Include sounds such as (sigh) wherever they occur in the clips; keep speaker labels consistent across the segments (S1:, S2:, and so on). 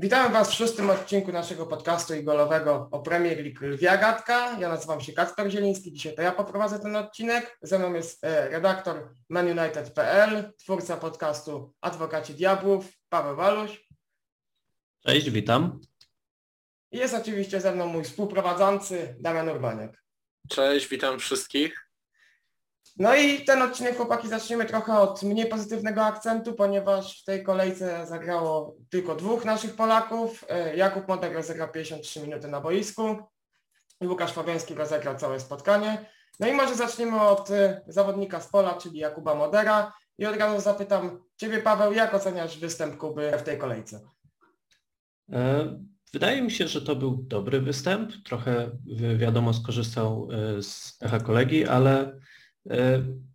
S1: Witamy Was w szóstym odcinku naszego podcastu igolowego o Premier League Lwia Gadka. Ja nazywam się Kacper Zieliński, dzisiaj to ja poprowadzę ten odcinek. Ze mną jest e, redaktor manunited.pl, twórca podcastu Adwokaci Diabłów, Paweł Waluś.
S2: Cześć, witam.
S1: I jest oczywiście ze mną mój współprowadzący Damian Urbaniak.
S3: Cześć, witam wszystkich.
S1: No i ten odcinek chłopaki zaczniemy trochę od mniej pozytywnego akcentu, ponieważ w tej kolejce zagrało tylko dwóch naszych Polaków. E, Jakub Moder rozegrał 53 minuty na boisku i Łukasz Fabiański rozegrał całe spotkanie. No i może zaczniemy od e, zawodnika z pola, czyli Jakuba Modera i od razu zapytam Ciebie Paweł, jak oceniasz występ Kuby w tej kolejce?
S2: E, wydaje mi się, że to był dobry występ. Trochę wiadomo skorzystał z echa kolegi, ale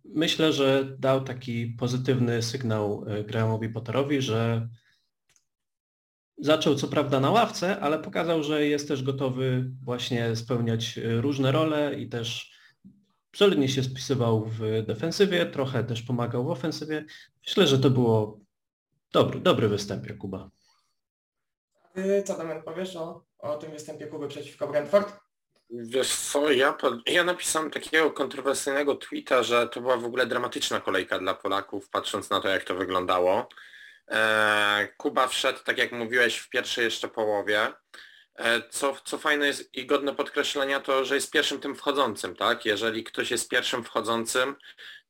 S2: myślę, że dał taki pozytywny sygnał e, Grahamowi Potterowi, że zaczął co prawda na ławce, ale pokazał, że jest też gotowy właśnie spełniać e, różne role i też solidnie się spisywał w defensywie, trochę też pomagał w ofensywie. Myślę, że to było dobry, dobry występ Jakuba.
S1: Co Damian powiesz o, o tym występie Kuby przeciwko Brentford?
S3: Wiesz co, ja, ja napisałem takiego kontrowersyjnego tweeta, że to była w ogóle dramatyczna kolejka dla Polaków, patrząc na to, jak to wyglądało. E, Kuba wszedł, tak jak mówiłeś, w pierwszej jeszcze połowie. E, co, co fajne jest i godne podkreślenia, to że jest pierwszym tym wchodzącym, tak? Jeżeli ktoś jest pierwszym wchodzącym,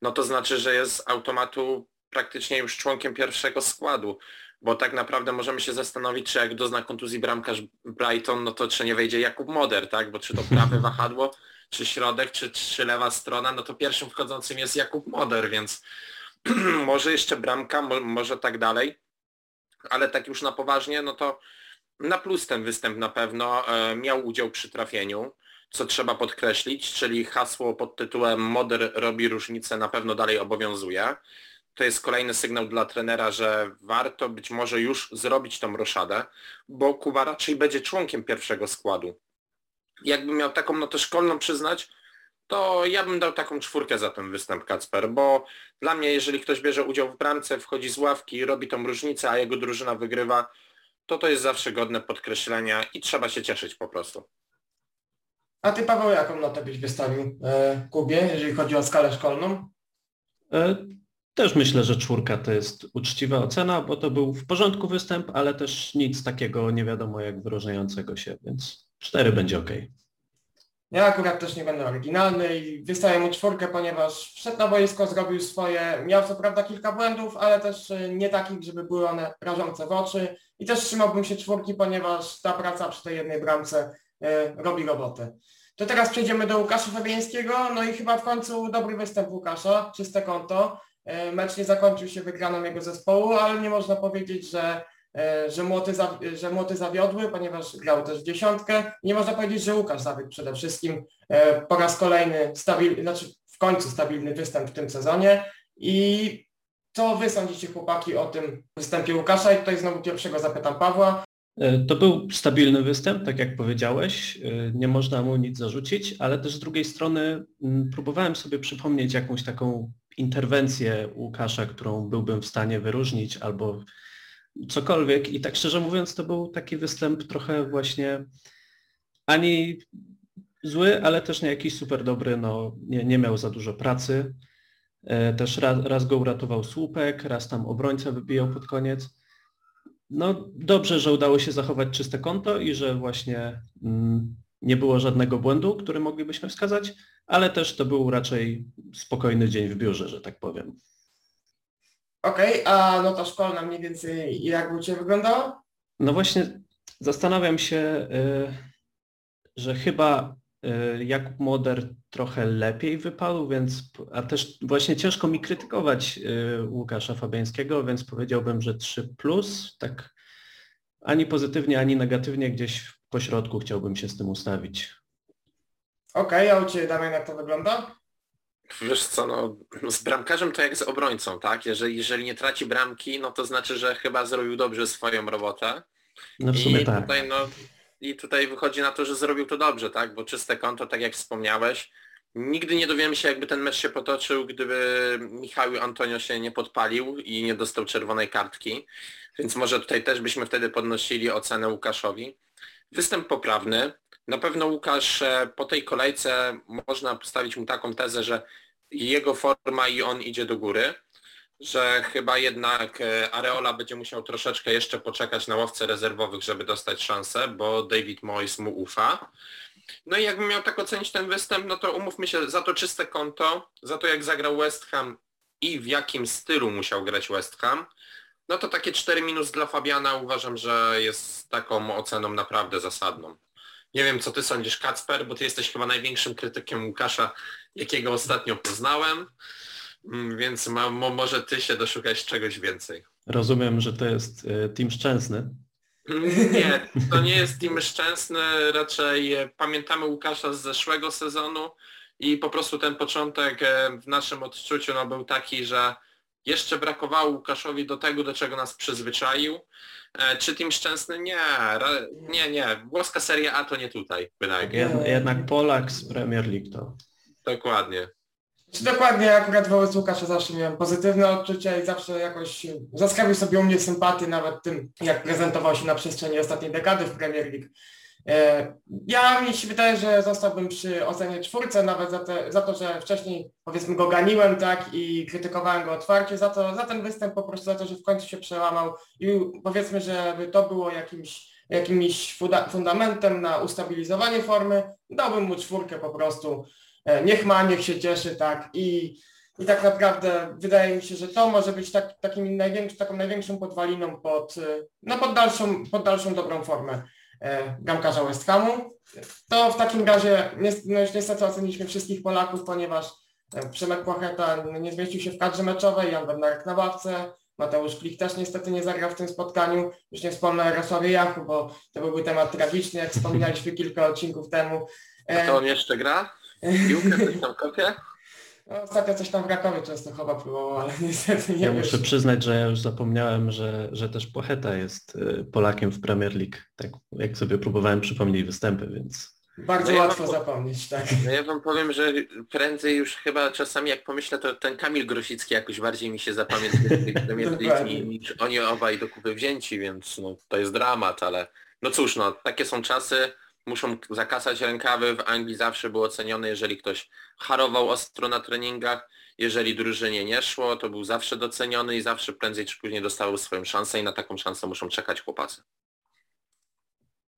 S3: no to znaczy, że jest z automatu praktycznie już członkiem pierwszego składu bo tak naprawdę możemy się zastanowić, czy jak dozna kontuzji bramkarz Brighton, no to czy nie wejdzie Jakub Moder, tak? Bo czy to prawe (laughs) wahadło, czy środek, czy, czy lewa strona, no to pierwszym wchodzącym jest Jakub Moder, więc (clears throat) może jeszcze bramka, mo może tak dalej. Ale tak już na poważnie, no to na plus ten występ na pewno e, miał udział przy trafieniu, co trzeba podkreślić, czyli hasło pod tytułem Moder robi różnicę na pewno dalej obowiązuje to jest kolejny sygnał dla trenera, że warto być może już zrobić tą roszadę, bo Kuba raczej będzie członkiem pierwszego składu. Jakbym miał taką notę szkolną przyznać, to ja bym dał taką czwórkę za ten występ Kacper, bo dla mnie jeżeli ktoś bierze udział w bramce, wchodzi z ławki, robi tą różnicę, a jego drużyna wygrywa, to to jest zawsze godne podkreślenia i trzeba się cieszyć po prostu.
S1: A ty Paweł, jaką notę byś wystawił e, Kubie, jeżeli chodzi o skalę szkolną?
S2: E, też myślę, że czwórka to jest uczciwa ocena, bo to był w porządku występ, ale też nic takiego nie wiadomo jak wyróżniającego się, więc cztery będzie ok.
S1: Ja akurat też nie będę oryginalny i wystawię mu czwórkę, ponieważ wszedł na boisko, zrobił swoje, miał co prawda kilka błędów, ale też e, nie takich, żeby były one rażące w oczy i też trzymałbym się czwórki, ponieważ ta praca przy tej jednej bramce y, robi robotę. To teraz przejdziemy do Łukasza Fabiańskiego, no i chyba w końcu dobry występ Łukasza, czyste konto. E, mecz nie zakończył się wygraną jego zespołu, ale nie można powiedzieć, że, e, że, młoty, że młoty zawiodły, ponieważ grał też w dziesiątkę. Nie można powiedzieć, że Łukasz zawiódł przede wszystkim e, po raz kolejny, stabil, znaczy w końcu stabilny występ w tym sezonie. I co wy sądzicie chłopaki o tym występie Łukasza? I tutaj znowu pierwszego zapytam Pawła.
S2: To był stabilny występ, tak jak powiedziałeś, nie można mu nic zarzucić, ale też z drugiej strony próbowałem sobie przypomnieć jakąś taką interwencję Łukasza, którą byłbym w stanie wyróżnić albo cokolwiek. I tak szczerze mówiąc, to był taki występ trochę właśnie ani zły, ale też nie jakiś super dobry, no nie, nie miał za dużo pracy. E, też raz, raz go uratował słupek, raz tam obrońca wybijał pod koniec. No dobrze, że udało się zachować czyste konto i że właśnie mm, nie było żadnego błędu, który moglibyśmy wskazać, ale też to był raczej spokojny dzień w biurze, że tak powiem.
S1: Okej, okay, a nota szkolna mniej więcej jak u Ciebie wyglądała?
S2: No właśnie zastanawiam się, y, że chyba y, Jakub Moder trochę lepiej wypadł, więc a też właśnie ciężko mi krytykować y, Łukasza Fabiańskiego, więc powiedziałbym, że 3 plus, tak ani pozytywnie, ani negatywnie gdzieś po środku chciałbym się z tym ustawić.
S1: Okej, okay, a u Ciebie Damian jak to wygląda?
S3: Wiesz co, no z bramkarzem to jak z obrońcą, tak? Jeżeli, jeżeli nie traci bramki, no to znaczy, że chyba zrobił dobrze swoją robotę.
S2: No w sumie I tak.
S3: Tutaj, no, I tutaj wychodzi na to, że zrobił to dobrze, tak? Bo czyste konto, tak jak wspomniałeś, Nigdy nie dowiemy się, jakby ten mecz się potoczył, gdyby Michał Antonio się nie podpalił i nie dostał czerwonej kartki. Więc może tutaj też byśmy wtedy podnosili ocenę Łukaszowi. Występ poprawny. Na pewno Łukasz e, po tej kolejce można postawić mu taką tezę, że jego forma i on idzie do góry, że chyba jednak e, Areola będzie musiał troszeczkę jeszcze poczekać na łowce rezerwowych, żeby dostać szansę, bo David Moyes mu ufa. No i jakbym miał tak ocenić ten występ, no to umówmy się, za to czyste konto, za to jak zagrał West Ham i w jakim stylu musiał grać West Ham, no to takie 4 minus dla Fabiana uważam, że jest taką oceną naprawdę zasadną. Nie wiem, co ty sądzisz, Kacper, bo ty jesteś chyba największym krytykiem Łukasza, jakiego ostatnio poznałem, mm, więc ma, mo, może ty się doszukać czegoś więcej.
S2: Rozumiem, że to jest y, Team Szczęsny.
S3: Nie, (laughs) to nie jest team szczęsny, raczej e, pamiętamy Łukasza z zeszłego sezonu i po prostu ten początek e, w naszym odczuciu no, był taki, że jeszcze brakowało Łukaszowi do tego, do czego nas przyzwyczaił. E, czy team szczęsny? Nie, nie, nie. Włoska Seria A to nie tutaj,
S2: bynajmniej. Tak, jednak Polak z Premier League to.
S3: Dokładnie.
S1: Dokładnie, akurat wobec Łukasza zawsze miałem pozytywne odczucia i zawsze jakoś zaskawił sobie u mnie sympatii nawet tym, jak prezentował się na przestrzeni ostatniej dekady w Premier League. E, ja mi się wydaje, że zostałbym przy ocenie czwórce nawet za, te, za to, że wcześniej powiedzmy go ganiłem tak i krytykowałem go otwarcie, za, to, za ten występ po prostu, za to, że w końcu się przełamał i powiedzmy, żeby to było jakimś, jakimś fundamentem na ustabilizowanie formy, dałbym mu czwórkę po prostu E, niech ma, niech się cieszy, tak. I, i tak naprawdę wydaje mi się, że to może być tak, takim największą, taką największą podwaliną pod, e, no pod, dalszą, pod dalszą dobrą formę bramkarza West Hamu. To w takim razie no już niestety oceniliśmy wszystkich Polaków, ponieważ e, Przemek Płacheta nie zmieścił się w kadrze meczowej, Jan Bednarek na ławce, Mateusz Klik też niestety nie zagrał w tym spotkaniu. Już nie wspomnę o Jarosławie Jachu, bo to byłby temat tragiczny, jak wspominaliśmy kilka odcinków temu.
S3: A to on jeszcze gra? Piłkę coś tam kopie?
S1: No, ostatnio coś tam w Rakowie chyba próbował, ale (laughs) niestety nie
S2: Ja wiesz. muszę przyznać, że ja już zapomniałem, że, że też Pocheta jest y, Polakiem w Premier League. Tak jak sobie próbowałem przypomnieć występy, więc...
S1: Bardzo no łatwo ja wam, zapomnieć, tak.
S3: No ja wam powiem, że prędzej już chyba czasami jak pomyślę, to ten Kamil Grosicki jakoś bardziej mi się zapamiętał w Premier (laughs) League niż oni obaj do kupy wzięci, więc no, to jest dramat, ale no cóż, no takie są czasy muszą zakasać rękawy. W Anglii zawsze było cenione, jeżeli ktoś harował ostro na treningach, jeżeli drużynie nie szło, to był zawsze doceniony i zawsze prędzej czy później dostawał swoją szansę i na taką szansę muszą czekać chłopacy.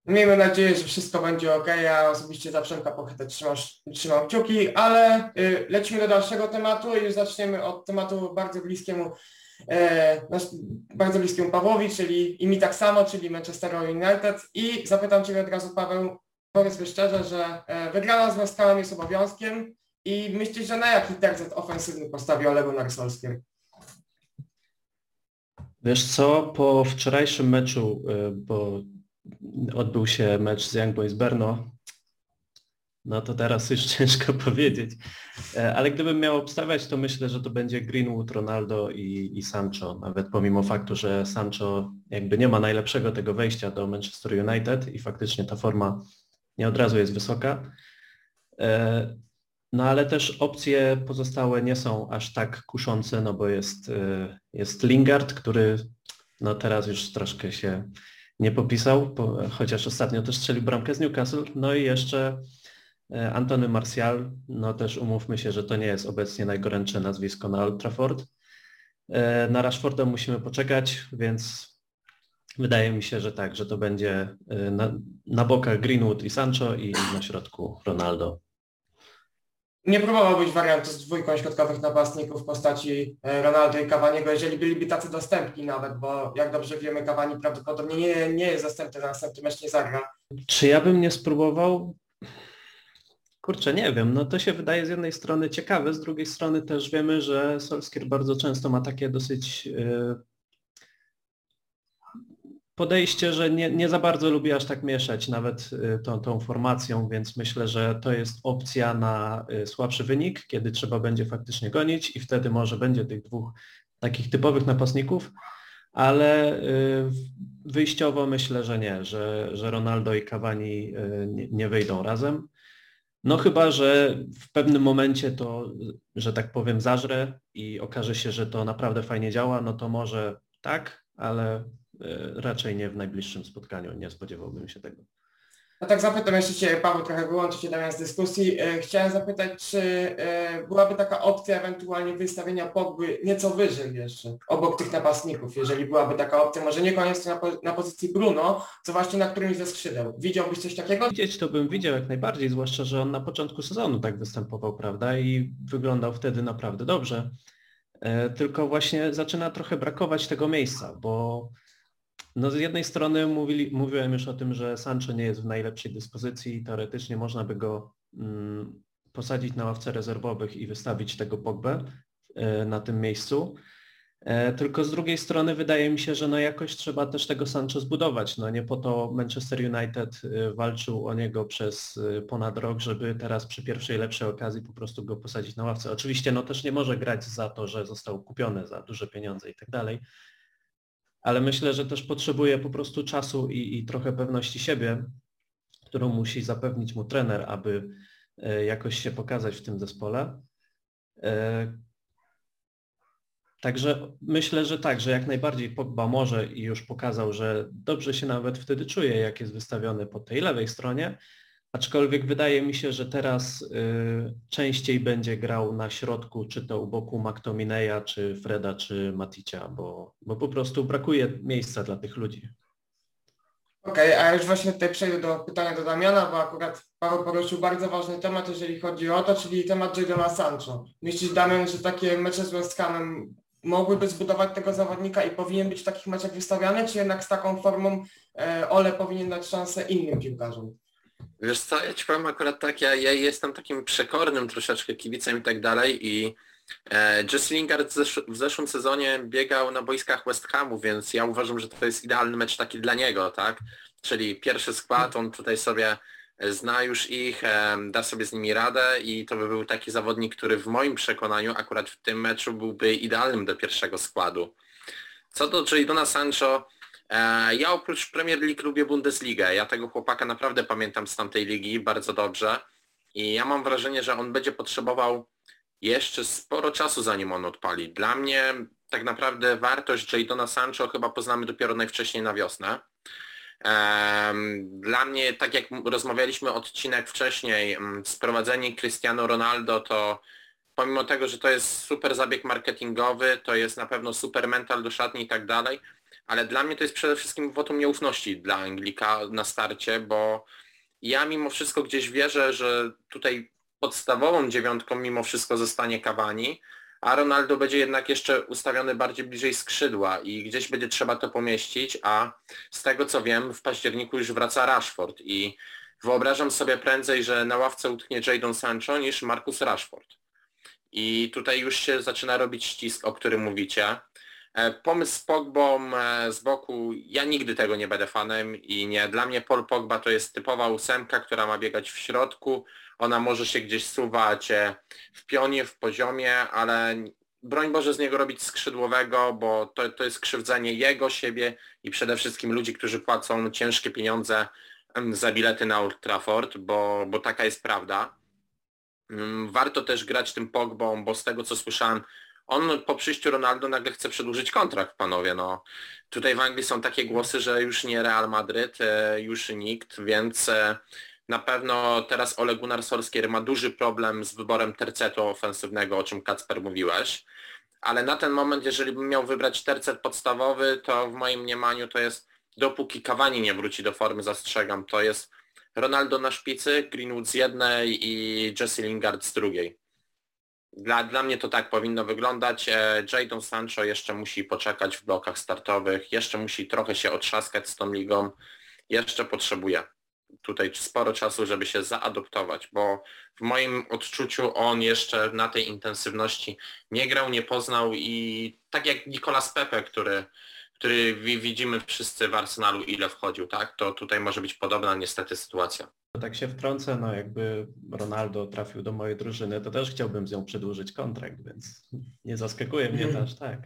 S1: Miejmy nadzieję, że wszystko będzie ok. Ja osobiście za Przemka Pochetę trzymam, trzymam kciuki, ale y, lecimy do dalszego tematu i zaczniemy od tematu bardzo bliskiemu bardzo bliskiemu Pawłowi, czyli i mi tak samo, czyli Manchester United i zapytam Ciebie od razu Paweł, powiedzmy szczerze, że e, wygrana z West jest obowiązkiem i myślisz, że na jaki tercet ofensywny postawi Olegu Narsolskie?
S2: Wiesz co, po wczorajszym meczu, e, bo odbył się mecz z Young Boys Berno, no to teraz już (laughs) ciężko powiedzieć. E, ale gdybym miał obstawiać, to myślę, że to będzie Greenwood, Ronaldo i, i Sancho. Nawet pomimo faktu, że Sancho jakby nie ma najlepszego tego wejścia do Manchester United i faktycznie ta forma nie od razu jest wysoka. E, no ale też opcje pozostałe nie są aż tak kuszące, no bo jest, e, jest Lingard, który no teraz już troszkę się nie popisał, chociaż ostatnio też strzelił bramkę z Newcastle. No i jeszcze Antony Martial, no też umówmy się, że to nie jest obecnie najgorętsze nazwisko na Old Trafford. E, na Rashforda musimy poczekać, więc wydaje mi się, że tak, że to będzie e, na, na bokach Greenwood i Sancho i na środku Ronaldo.
S1: Nie próbowałbyś wariantu z dwójką środkowych napastników w postaci Ronaldo i Cavaniego, jeżeli byliby tacy dostępni nawet, bo jak dobrze wiemy, Cavani prawdopodobnie nie, nie jest dostępny na następny mecz, nie zagra.
S2: Czy ja bym nie spróbował? Kurczę, nie wiem, no to się wydaje z jednej strony ciekawe, z drugiej strony też wiemy, że Solskier bardzo często ma takie dosyć yy, podejście, że nie, nie za bardzo lubi aż tak mieszać nawet yy, tą, tą formacją, więc myślę, że to jest opcja na yy, słabszy wynik, kiedy trzeba będzie faktycznie gonić i wtedy może będzie tych dwóch takich typowych napastników, ale wyjściowo myślę, że nie, że, że Ronaldo i Cavani nie, nie wyjdą razem. No chyba, że w pewnym momencie to, że tak powiem, zażre i okaże się, że to naprawdę fajnie działa, no to może tak, ale e, raczej nie w najbliższym spotkaniu, nie spodziewałbym się tego.
S1: No tak zapytam jeszcze Cię, Paweł, trochę wyłączyć się Damian z dyskusji. E, chciałem zapytać, czy e, byłaby taka opcja ewentualnie wystawienia Pogby nieco wyżej jeszcze, obok tych napastników, jeżeli byłaby taka opcja, może niekoniecznie na, na pozycji Bruno, co właśnie na którymś ze skrzydeł. Widziałbyś coś takiego?
S2: Widzieć to bym widział jak najbardziej, zwłaszcza, że on na początku sezonu tak występował, prawda, i wyglądał wtedy naprawdę dobrze. E, tylko właśnie zaczyna trochę brakować tego miejsca, bo no z jednej strony mówili, mówiłem już o tym, że Sancho nie jest w najlepszej dyspozycji i teoretycznie można by go mm, posadzić na ławce rezerwowych i wystawić tego Pogbę e, na tym miejscu. E, tylko z drugiej strony wydaje mi się, że no jakoś trzeba też tego Sancho zbudować. No nie po to Manchester United e, walczył o niego przez ponad rok, żeby teraz przy pierwszej lepszej okazji po prostu go posadzić na ławce. Oczywiście no też nie może grać za to, że został kupiony za duże pieniądze i tak dalej, ale myślę, że też potrzebuje po prostu czasu i, i trochę pewności siebie, którą musi zapewnić mu trener, aby e, jakoś się pokazać w tym zespole. E, także myślę, że tak, że jak najbardziej Pogba może i już pokazał, że dobrze się nawet wtedy czuje, jak jest wystawiony po tej lewej stronie, Aczkolwiek wydaje mi się, że teraz y, częściej będzie grał na środku, czy to u boku McTominaya, czy Freda, czy Maticia, bo, bo po prostu brakuje miejsca dla tych ludzi.
S1: Okej, okay, a już właśnie tutaj przejdę do pytania do Damiana, bo akurat Paweł poruszył bardzo ważny temat, jeżeli chodzi o to, czyli temat Jadona Sancho. Myślisz, Damian, że takie mecze z West Hamem mogłyby zbudować tego zawodnika i powinien być w takich meczach wystawiany, czy jednak z taką formą e, Ole powinien dać szansę innym piłkarzom?
S3: Wiesz co, ja ci powiem akurat tak, ja, ja jestem takim przekornym troszeczkę kibicem i tak dalej i e, Jesse Lingard zesz w zeszłym sezonie biegał na boiskach West Hamu, więc ja uważam, że to jest idealny mecz taki dla niego, tak? Czyli pierwszy skład, on tutaj sobie zna już ich, e, da sobie z nimi radę i to by był taki zawodnik, który w moim przekonaniu akurat w tym meczu byłby idealnym do pierwszego składu. Co do Jadona Sancho, ja oprócz Premier League lubię Bundesligę. Ja tego chłopaka naprawdę pamiętam z tamtej ligi bardzo dobrze i ja mam wrażenie, że on będzie potrzebował jeszcze sporo czasu zanim on odpali. Dla mnie tak naprawdę wartość Jadona Sancho chyba poznamy dopiero najwcześniej na wiosnę. Dla mnie, tak jak rozmawialiśmy odcinek wcześniej, mm, sprowadzenie Cristiano Ronaldo to pomimo tego, że to jest super zabieg marketingowy, to jest na pewno super mental do szatni i tak dalej, ale dla mnie to jest przede wszystkim wotum nieufności dla Anglika na starcie, bo ja mimo wszystko gdzieś wierzę, że tutaj podstawową dziewiątką mimo wszystko zostanie Cavani, a Ronaldo będzie jednak jeszcze ustawiony bardziej bliżej skrzydła i gdzieś będzie trzeba to pomieścić, a z tego co wiem w październiku już wraca Rashford i wyobrażam sobie prędzej, że na ławce utknie Jadon Sancho niż Marcus Rashford. I tutaj już się zaczyna robić ścisk, o którym mówicie. E, pomysł z Pogbą e, z boku, ja nigdy tego nie będę fanem i nie. Dla mnie Paul Pogba to jest typowa ósemka, która ma biegać w środku. Ona może się gdzieś suwać e, w pionie, w poziomie, ale broń Boże z niego robić skrzydłowego, bo to, to jest krzywdzenie jego, siebie i przede wszystkim ludzi, którzy płacą ciężkie pieniądze za bilety na Old Trafford, bo, bo taka jest prawda. Mm, warto też grać tym Pogbą, bo z tego co słyszałem, on po przyjściu Ronaldo nagle chce przedłużyć kontrakt, panowie. No. Tutaj w Anglii są takie głosy, że już nie Real Madryt, e, już nikt, więc e, na pewno teraz Ole Gunnar Solskjaer ma duży problem z wyborem tercetu ofensywnego, o czym Kacper mówiłeś. Ale na ten moment, jeżeli bym miał wybrać tercet podstawowy, to w moim mniemaniu to jest, dopóki Cavani nie wróci do formy, zastrzegam, to jest Ronaldo na szpicy, Greenwood z jednej i Jesse Lingard z drugiej. Dla, dla mnie to tak powinno wyglądać. E, Jadon Sancho jeszcze musi poczekać w blokach startowych, jeszcze musi trochę się otrzaskać z tą ligą, jeszcze potrzebuje tutaj sporo czasu, żeby się zaadoptować, bo w moim odczuciu on jeszcze na tej intensywności nie grał, nie poznał i tak jak Nicolas Pepe, który który widzimy wszyscy w Arsenalu, ile wchodził, tak? To tutaj może być podobna niestety sytuacja.
S2: Tak się wtrącę, no jakby Ronaldo trafił do mojej drużyny, to też chciałbym z nią przedłużyć kontrakt, więc nie zaskakuje mnie też, tak.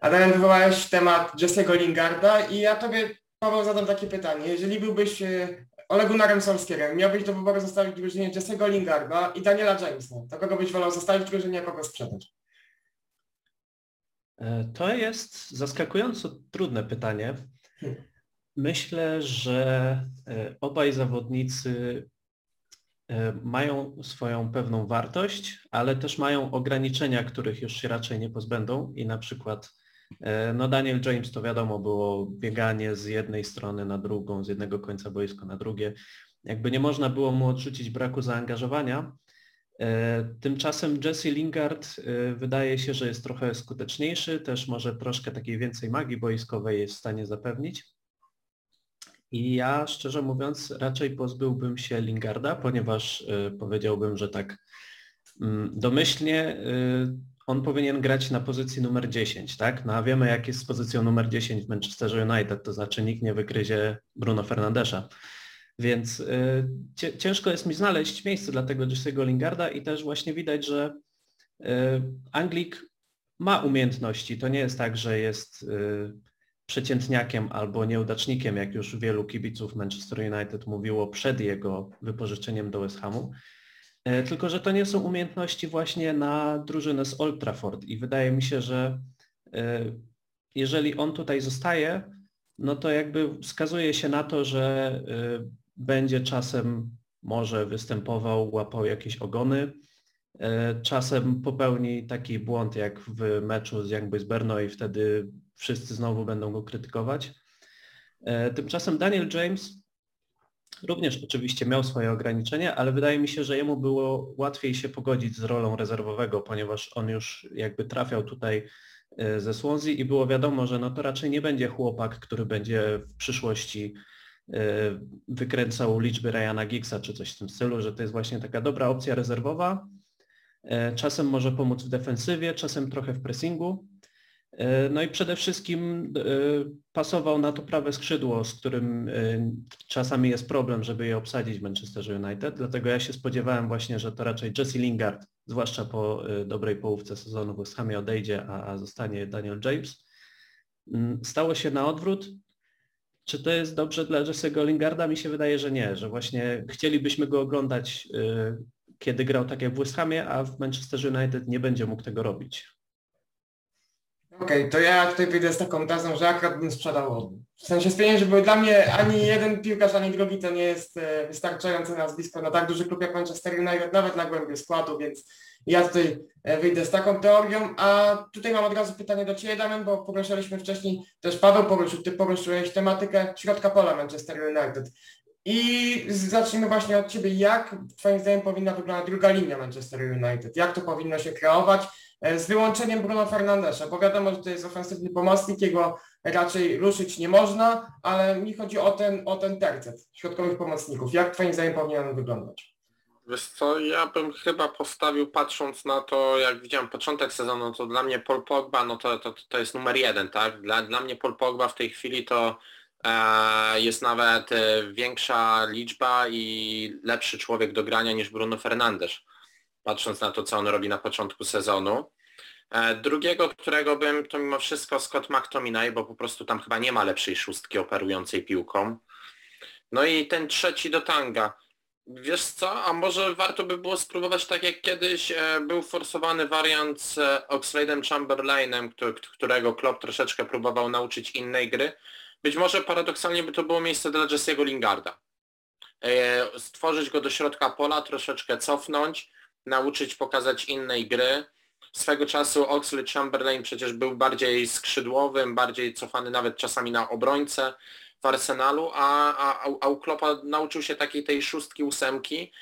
S1: Adam, wywołałeś temat Jesse'ego Lingarda i ja tobie, Paweł, zadam takie pytanie. Jeżeli byłbyś e, Ole Gunnarem Solskierem miałbyś do wyboru zostawić w drużynie Jesse'ego Lingarda i Daniela Jamesa, to kogo byś wolał zostawić w drużynie, a kogo sprzedać?
S2: E, to jest zaskakująco trudne pytanie. Myślę, że e, obaj zawodnicy e, mają swoją pewną wartość, ale też mają ograniczenia, których już się raczej nie pozbędą i na przykład no Daniel James to wiadomo było bieganie z jednej strony na drugą, z jednego końca boiska na drugie. Jakby nie można było mu odrzucić braku zaangażowania, tymczasem Jesse Lingard e, wydaje się, że jest trochę skuteczniejszy, też może troszkę takiej więcej magii boiskowej jest w stanie zapewnić. I ja szczerze mówiąc raczej pozbyłbym się Lingarda, ponieważ e, powiedziałbym, że tak mm, domyślnie on powinien grać na pozycji numer 10, tak? No a wiemy jak jest z pozycją numer 10 w Manchesterze United, to znaczy nikt nie wygryzie Bruno Fernandesza. Więc y, ciężko jest mi znaleźć miejsce dla tego Jesse'ego Lingarda i też właśnie widać, że y, Anglik ma umiejętności. To nie jest tak, że jest y, przeciętniakiem albo nieudacznikiem, jak już wielu kibiców Manchester United mówiło przed jego wypożyczeniem do West Hamu. Tylko, że to nie są umiejętności właśnie na drużynę z Old Trafford i wydaje mi się, że jeżeli on tutaj zostaje, no to jakby wskazuje się na to, że będzie czasem może występował, łapał jakieś ogony, e, czasem popełni taki błąd jak w meczu z Young Boys Berno i wtedy wszyscy znowu będą go krytykować. E, tymczasem Daniel James również oczywiście miał swoje ograniczenia, ale wydaje mi się, że jemu było łatwiej się pogodzić z rolą rezerwowego, ponieważ on już jakby trafiał tutaj e, ze Swansea i było wiadomo, że no to raczej nie będzie chłopak, który będzie w przyszłości wykręcał liczby Ryana Giggsa czy coś w tym stylu, że to jest właśnie taka dobra opcja rezerwowa. E, czasem może pomóc w defensywie, czasem trochę w pressingu. E, no i przede wszystkim pasował na to prawe skrzydło, z którym czasami jest problem, żeby je obsadzić w Manchester United. Dlatego ja się spodziewałem właśnie, że to raczej Jesse Lingard, zwłaszcza po dobrej połówce sezonu w West Hamie odejdzie, a, a zostanie Daniel James. Mm, stało się na odwrót. Czy to jest dobrze dla Jesse'ego Lingarda? Mi się wydaje, że nie, że właśnie chcielibyśmy go oglądać, y, kiedy grał tak jak w West Hamie, a w Manchester United nie będzie mógł tego robić.
S1: Okej, okay, to ja tutaj wyjdę z taką tezą, że akurat bym sprzedał W sensie z pieniędzy, bo dla mnie ani jeden piłkarz, ani drugi to nie jest y, wystarczające nazwisko na tak duży klub jak Manchester United, nawet na głębię składu, więc ja tutaj e, wyjdę z taką teorią, a tutaj mam od razu pytanie do Ciebie, Damian, bo poruszaliśmy wcześniej, też Paweł poruszył, Ty poruszyłeś tematykę środka pola Manchester United. I zacznijmy właśnie od Ciebie. Jak Twoim zdaniem powinna wyglądać druga linia Manchester United? Jak to powinno się kreować? E, z wyłączeniem Bruno Fernandesza, bo wiadomo, że to jest ofensywny pomocnik, jego raczej ruszyć nie można, ale mi chodzi o ten, o ten tercet środkowych pomocników. Jak Twoim zdaniem powinien on wyglądać?
S3: Wiesz co, ja bym chyba postawił, patrząc na to, jak widziałem początek sezonu, to dla mnie Paul Pogba, no to, to, to jest numer jeden, tak? Dla, dla mnie Paul Pogba w tej chwili to e, jest nawet e, większa liczba i lepszy człowiek do grania niż Bruno Fernandes, patrząc na to, co on robi na początku sezonu. E, drugiego, którego bym, to mimo wszystko Scott McTominay, bo po prostu tam chyba nie ma lepszej szóstki operującej piłką. No i ten trzeci do tanga. Wiesz co, a może warto by było spróbować tak jak kiedyś e, był forsowany wariant z e, Oxlade'em Chamberlainem, którego Klopp troszeczkę próbował nauczyć innej gry. Być może paradoksalnie by to było miejsce dla Jesse'ego Lingarda. E, stworzyć go do środka pola, troszeczkę cofnąć, nauczyć pokazać innej gry. Swego czasu Oxlade Chamberlain przecież był bardziej skrzydłowym, bardziej cofany nawet czasami na obrońcę w Arsenalu, a, a, a u nauczył się takiej tej szóstki, ósemki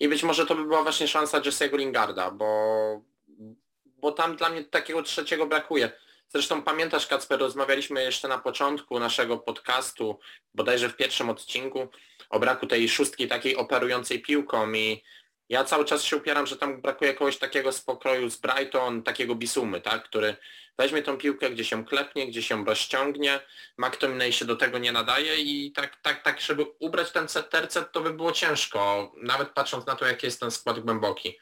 S3: i być może to by była właśnie szansa Jesse'ego Lingarda, bo, bo tam dla mnie takiego trzeciego brakuje. Zresztą pamiętasz Kacper, rozmawialiśmy jeszcze na początku naszego podcastu, bodajże w pierwszym odcinku, o braku tej szóstki takiej operującej piłką i ja cały czas się upieram, że tam brakuje kogoś takiego spokoju z Brighton, takiego Bisumy, tak, który weźmie tą piłkę, gdzie się klepnie, gdzie się rozciągnie, McTominay się do tego nie nadaje i tak, tak, tak, żeby ubrać ten tercet, to by było ciężko, nawet patrząc na to, jaki jest ten skład głęboki.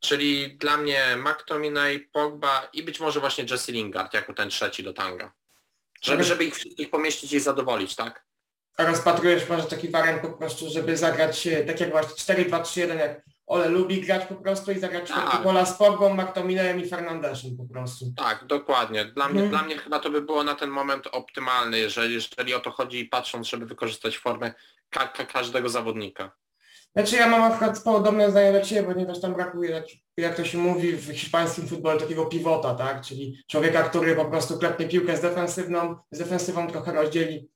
S3: Czyli dla mnie McTominay, Pogba i być może właśnie Jesse Lingard jako ten trzeci do tanga. Żeby, żeby ich wszystkich pomieścić i zadowolić, tak?
S1: rozpatrujesz może taki wariant po prostu, żeby zagrać e, tak jak właśnie 4-2-3-1, jak Ole lubi grać po prostu i zagrać
S3: Tak.
S1: pola z Pogbą, McTominayem i Fernandeszem po prostu.
S3: Tak, dokładnie. Dla mnie,
S1: Mhm.
S3: dla mnie chyba to by było na ten moment optymalne, jeżeli, jeżeli o to chodzi, patrząc, żeby wykorzystać formę ka ka każdego zawodnika.
S1: Znaczy ja mam akurat podobne zdanie do Ciebie, ponieważ tam brakuje, jak, jak to się mówi w hiszpańskim futbolu, takiego pivota, tak? Czyli człowieka, który po prostu klepnie piłkę z defensywną, z defensywą trochę rozdzieli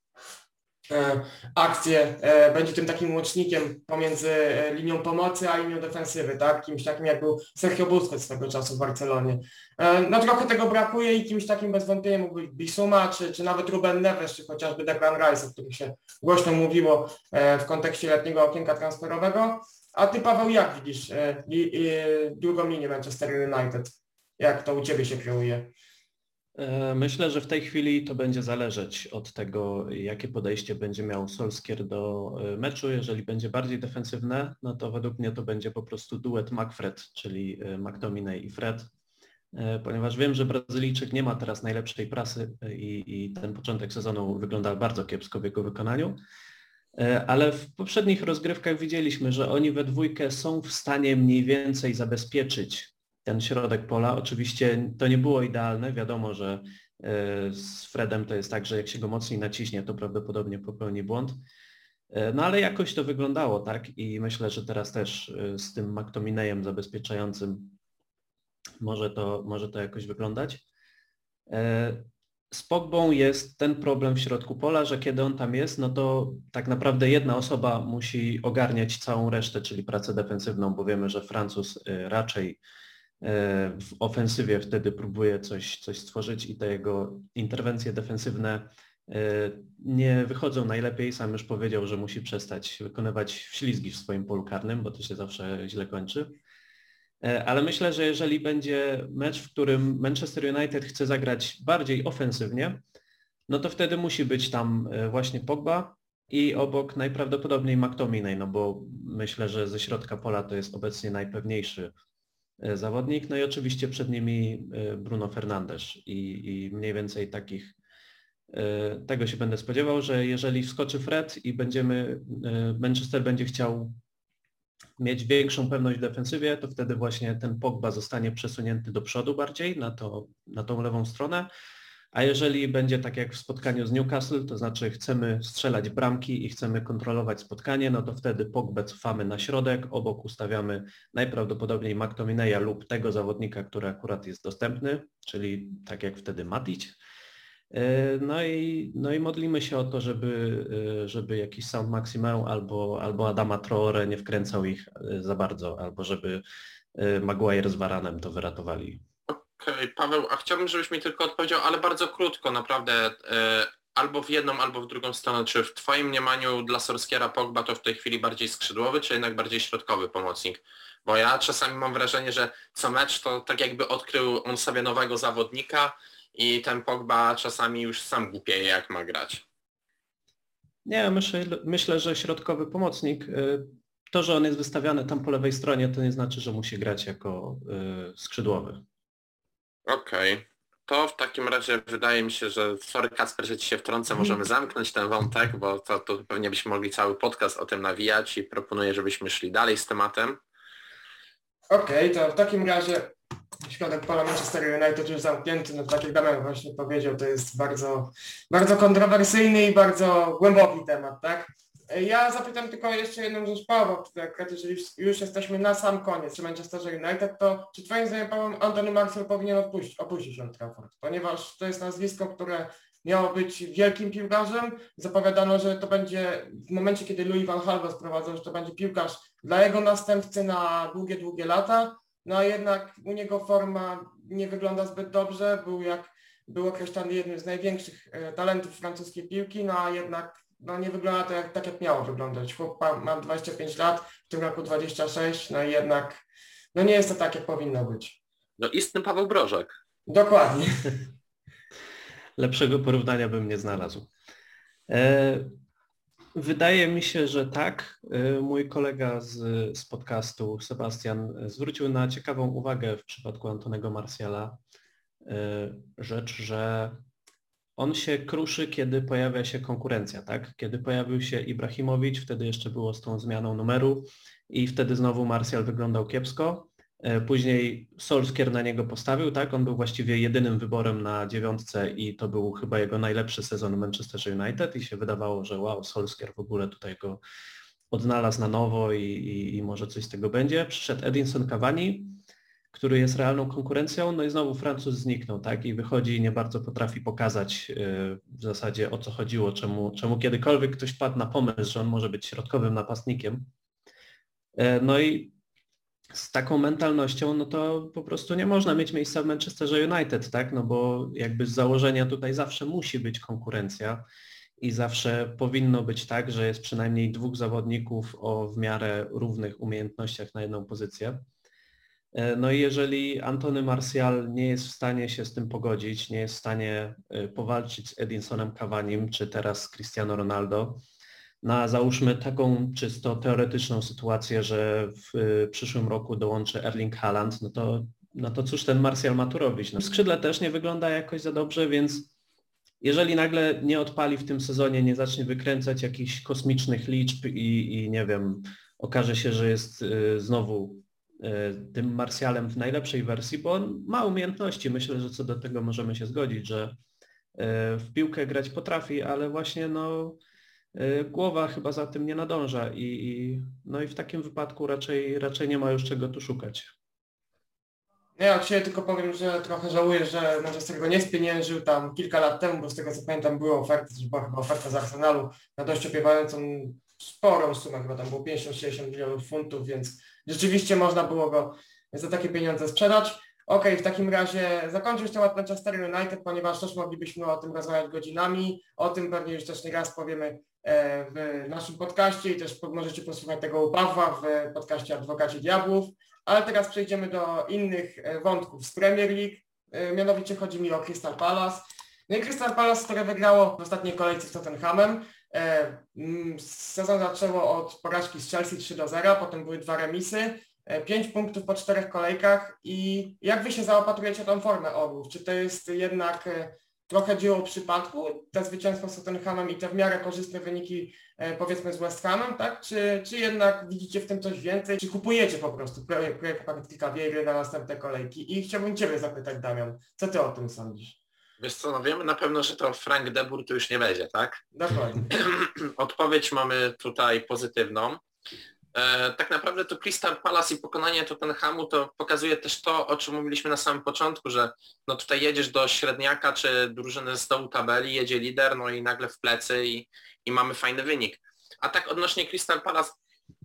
S1: akcję, e, będzie tym takim łącznikiem pomiędzy e, linią pomocy a linią defensywy, tak? Kimś takim jak był Sergio Busquets swego czasu w Barcelonie. E, no trochę tego brakuje i kimś takim bez wątpienia mógł być Bisuma, czy, czy nawet Ruben Neves, czy chociażby Declan Rice, o którym się głośno mówiło e, w kontekście letniego okienka transferowego. A ty Paweł jak widzisz e, e, drugą linię Manchester United? Jak to u Ciebie się kreuje?
S2: E, Myślę, że w tej chwili to będzie zależeć od tego, jakie podejście będzie miał Solskier do e, meczu. Jeżeli będzie bardziej defensywne, no to według mnie to będzie po prostu duet McFred, czyli e, McTominay i Fred, ponieważ wiem, że Brazylijczyk nie ma teraz najlepszej prasy i, i ten początek sezonu wygląda bardzo kiepsko w jego wykonaniu. Ale w poprzednich rozgrywkach widzieliśmy, że oni we dwójkę są w stanie mniej więcej zabezpieczyć ten środek pola. Oczywiście to nie było idealne. Wiadomo, że e, z Fredem to jest tak, że jak się go mocniej naciśnie, to prawdopodobnie popełni błąd. E, No ale jakoś to wyglądało, tak? I myślę, że teraz też e, z tym McTominayem zabezpieczającym może to, może to jakoś wyglądać. Z Pogbą jest ten problem w środku pola, że kiedy on tam jest, no to tak naprawdę jedna osoba musi ogarniać całą resztę, czyli pracę defensywną, bo wiemy, że Francuz raczej w ofensywie wtedy próbuje coś, coś stworzyć i te jego interwencje defensywne e, nie wychodzą najlepiej. Sam już powiedział, że musi przestać wykonywać ślizgi w swoim polu karnym, bo to się zawsze źle kończy. E, Ale myślę, że jeżeli będzie mecz, w którym Manchester United chce zagrać bardziej ofensywnie, no to wtedy musi być tam e, właśnie Pogba i obok najprawdopodobniej McTominay, no bo myślę, że ze środka pola to jest obecnie najpewniejszy e, zawodnik. No i oczywiście przed nimi e, Bruno Fernandes i, i mniej więcej takich e, tego się będę spodziewał, że jeżeli wskoczy Fred i będziemy, e, Manchester będzie chciał mieć większą pewność w defensywie, to wtedy właśnie ten Pogba zostanie przesunięty do przodu bardziej na, to, na tą lewą stronę. A jeżeli będzie tak jak w spotkaniu z Newcastle, to znaczy chcemy strzelać bramki i chcemy kontrolować spotkanie, no to wtedy Pogbę cofamy na środek, obok ustawiamy najprawdopodobniej McTominaya lub tego zawodnika, który akurat jest dostępny, czyli tak jak wtedy Matic. E, No i, no i modlimy się o to, żeby, e, żeby jakiś Sound Maximę albo, albo Adama Traore nie wkręcał ich e, za bardzo, albo żeby Maguire z Varanem to wyratowali.
S3: Okej, Paweł, a chciałbym, żebyś mi tylko odpowiedział, ale bardzo krótko, naprawdę, e, albo w jedną, albo w drugą stronę. Czy w Twoim mniemaniu dla Sorskiera Pogba to w tej chwili bardziej skrzydłowy, czy jednak bardziej środkowy pomocnik? Bo ja czasami mam wrażenie, że co mecz to tak jakby odkrył on sobie nowego zawodnika i ten Pogba czasami już sam głupieje jak ma grać.
S2: Nie, myślę, myślę, że środkowy pomocnik, e, to, że on jest wystawiany tam po lewej stronie, to nie znaczy, że musi grać jako e, skrzydłowy.
S3: Okej. To w takim razie wydaje mi się, że sorry Kasper, że ci się wtrącę, możemy zamknąć ten wątek, bo to, to pewnie byśmy mogli cały podcast o tym nawijać i proponuję, żebyśmy szli dalej z tematem.
S1: Okej, to w takim razie środek pola Manchester United już zamknięty, no tak jak Damian właśnie powiedział, to jest bardzo, bardzo kontrowersyjny i bardzo głęboki temat, tak? Ja zapytam tylko jeszcze jedną rzecz Paweł, akurat jeżeli już, jesteśmy na sam koniec przy Manchesterze United, to czy twoim zdaniem Paweł Antony Marcel powinien opuścić, opuścić Old Trafford? Ponieważ to jest nazwisko, które miało być wielkim piłkarzem, zapowiadano, że to będzie w momencie, kiedy Louis van go sprowadzał, że to będzie piłkarz dla jego następcy na długie, długie lata, no a jednak u niego forma nie wygląda zbyt dobrze, był jak był określany jednym z największych e, talentów francuskiej piłki, no a jednak no nie wygląda to jak, tak jak miało wyglądać. Chłop ma, ma 25 lat, w tym roku 26, no i jednak no nie jest to tak jak powinno być.
S3: No istny Paweł Brożek.
S1: Dokładnie. (laughs)
S2: Lepszego porównania bym nie znalazł. E, Wydaje mi się, że tak. E, Mój kolega z, z podcastu, Sebastian, zwrócił na ciekawą uwagę w przypadku Antonego Marciala e, rzecz, że on się kruszy, kiedy pojawia się konkurencja, tak? Kiedy pojawił się Ibrahimowicz, wtedy jeszcze było z tą zmianą numeru i wtedy znowu Martial wyglądał kiepsko. E, później Solskier na niego postawił, tak? On był właściwie jedynym wyborem na dziewiątce i to był chyba jego najlepszy sezon Manchester United i się wydawało, że wow, Solskier w ogóle tutaj go odnalazł na nowo i, i, i może coś z tego będzie. Przyszedł Edinson Cavani, który jest realną konkurencją, no i znowu Francuz zniknął, tak? I wychodzi i nie bardzo potrafi pokazać yy, w zasadzie o co chodziło, czemu, czemu kiedykolwiek ktoś padł na pomysł, że on może być środkowym napastnikiem. Yy, no i z taką mentalnością, no to po prostu nie można mieć miejsca w Manchesterze United, tak? No bo jakby z założenia tutaj zawsze musi być konkurencja i zawsze powinno być tak, że jest przynajmniej dwóch zawodników o w miarę równych umiejętnościach na jedną pozycję. E, no i jeżeli Antony Martial nie jest w stanie się z tym pogodzić, nie jest w stanie e, powalczyć z Edinsonem Cavanim, czy teraz Cristiano Ronaldo, na załóżmy taką czysto teoretyczną sytuację, że w e, przyszłym roku dołączy Erling Haaland, no to, no to cóż ten Martial ma tu robić? No, skrzydle też nie wygląda jakoś za dobrze, więc jeżeli nagle nie odpali w tym sezonie, nie zacznie wykręcać jakichś kosmicznych liczb i, i nie wiem, okaże się, że jest znowu tym Marsjalem w najlepszej wersji, bo on ma umiejętności. Myślę, że co do tego możemy się zgodzić, że e, w piłkę grać potrafi, ale właśnie no, e, głowa chyba za tym nie nadąża i, i, no i w takim wypadku raczej, raczej nie ma już czego tu szukać.
S1: Ja od siebie tylko powiem, że trochę żałuję, że Manchester go nie spieniężył tam kilka lat temu, bo z tego co pamiętam były oferty, była chyba oferta z Arsenalu na dość opiewającą sporą sumę, chyba tam było 50-60 milionów funtów, więc rzeczywiście można było go za takie pieniądze sprzedać. Ok, w takim razie zakończyć temat Manchester United, ponieważ też moglibyśmy o tym rozmawiać godzinami. O tym pewnie już też nie raz powiemy e, w naszym podcaście i też możecie posłuchać tego u Pawła w podcaście Adwokaci Diabłów. Ale teraz przejdziemy do innych e, wątków z Premier League. E, mianowicie chodzi mi o Crystal Palace. No i Crystal Palace, które wygrało w ostatniej kolejce z Tottenhamem. E, mm, sezon zaczęło od porażki z Chelsea 3 do 0, potem były dwa remisy, 5 punktów po czterech kolejkach i jak Wy się zaopatrujecie tą formę Orłów? Czy to jest jednak trochę dzieło przypadku, te zwycięstwo z Tottenhamem i te w miarę korzystne wyniki powiedzmy z West Hamem, tak? Czy, czy jednak widzicie w tym coś więcej? Czy kupujecie po prostu projekt, Patryka Wiery na następne kolejki? I chciałbym Ciebie zapytać, Damian, co Ty o tym sądzisz?
S3: Wiesz co, no wiemy na pewno, że to Frank Debur tu już nie będzie, tak?
S1: Dokładnie. (clears throat)
S3: Odpowiedź mamy tutaj pozytywną. E, tak naprawdę to Crystal Palace i pokonanie Tottenhamu to pokazuje też to, o czym mówiliśmy na samym początku, że no tutaj jedziesz do średniaka czy drużyny z dołu tabeli, jedzie lider, no i nagle w plecy i, i mamy fajny wynik. A tak odnośnie Crystal Palace,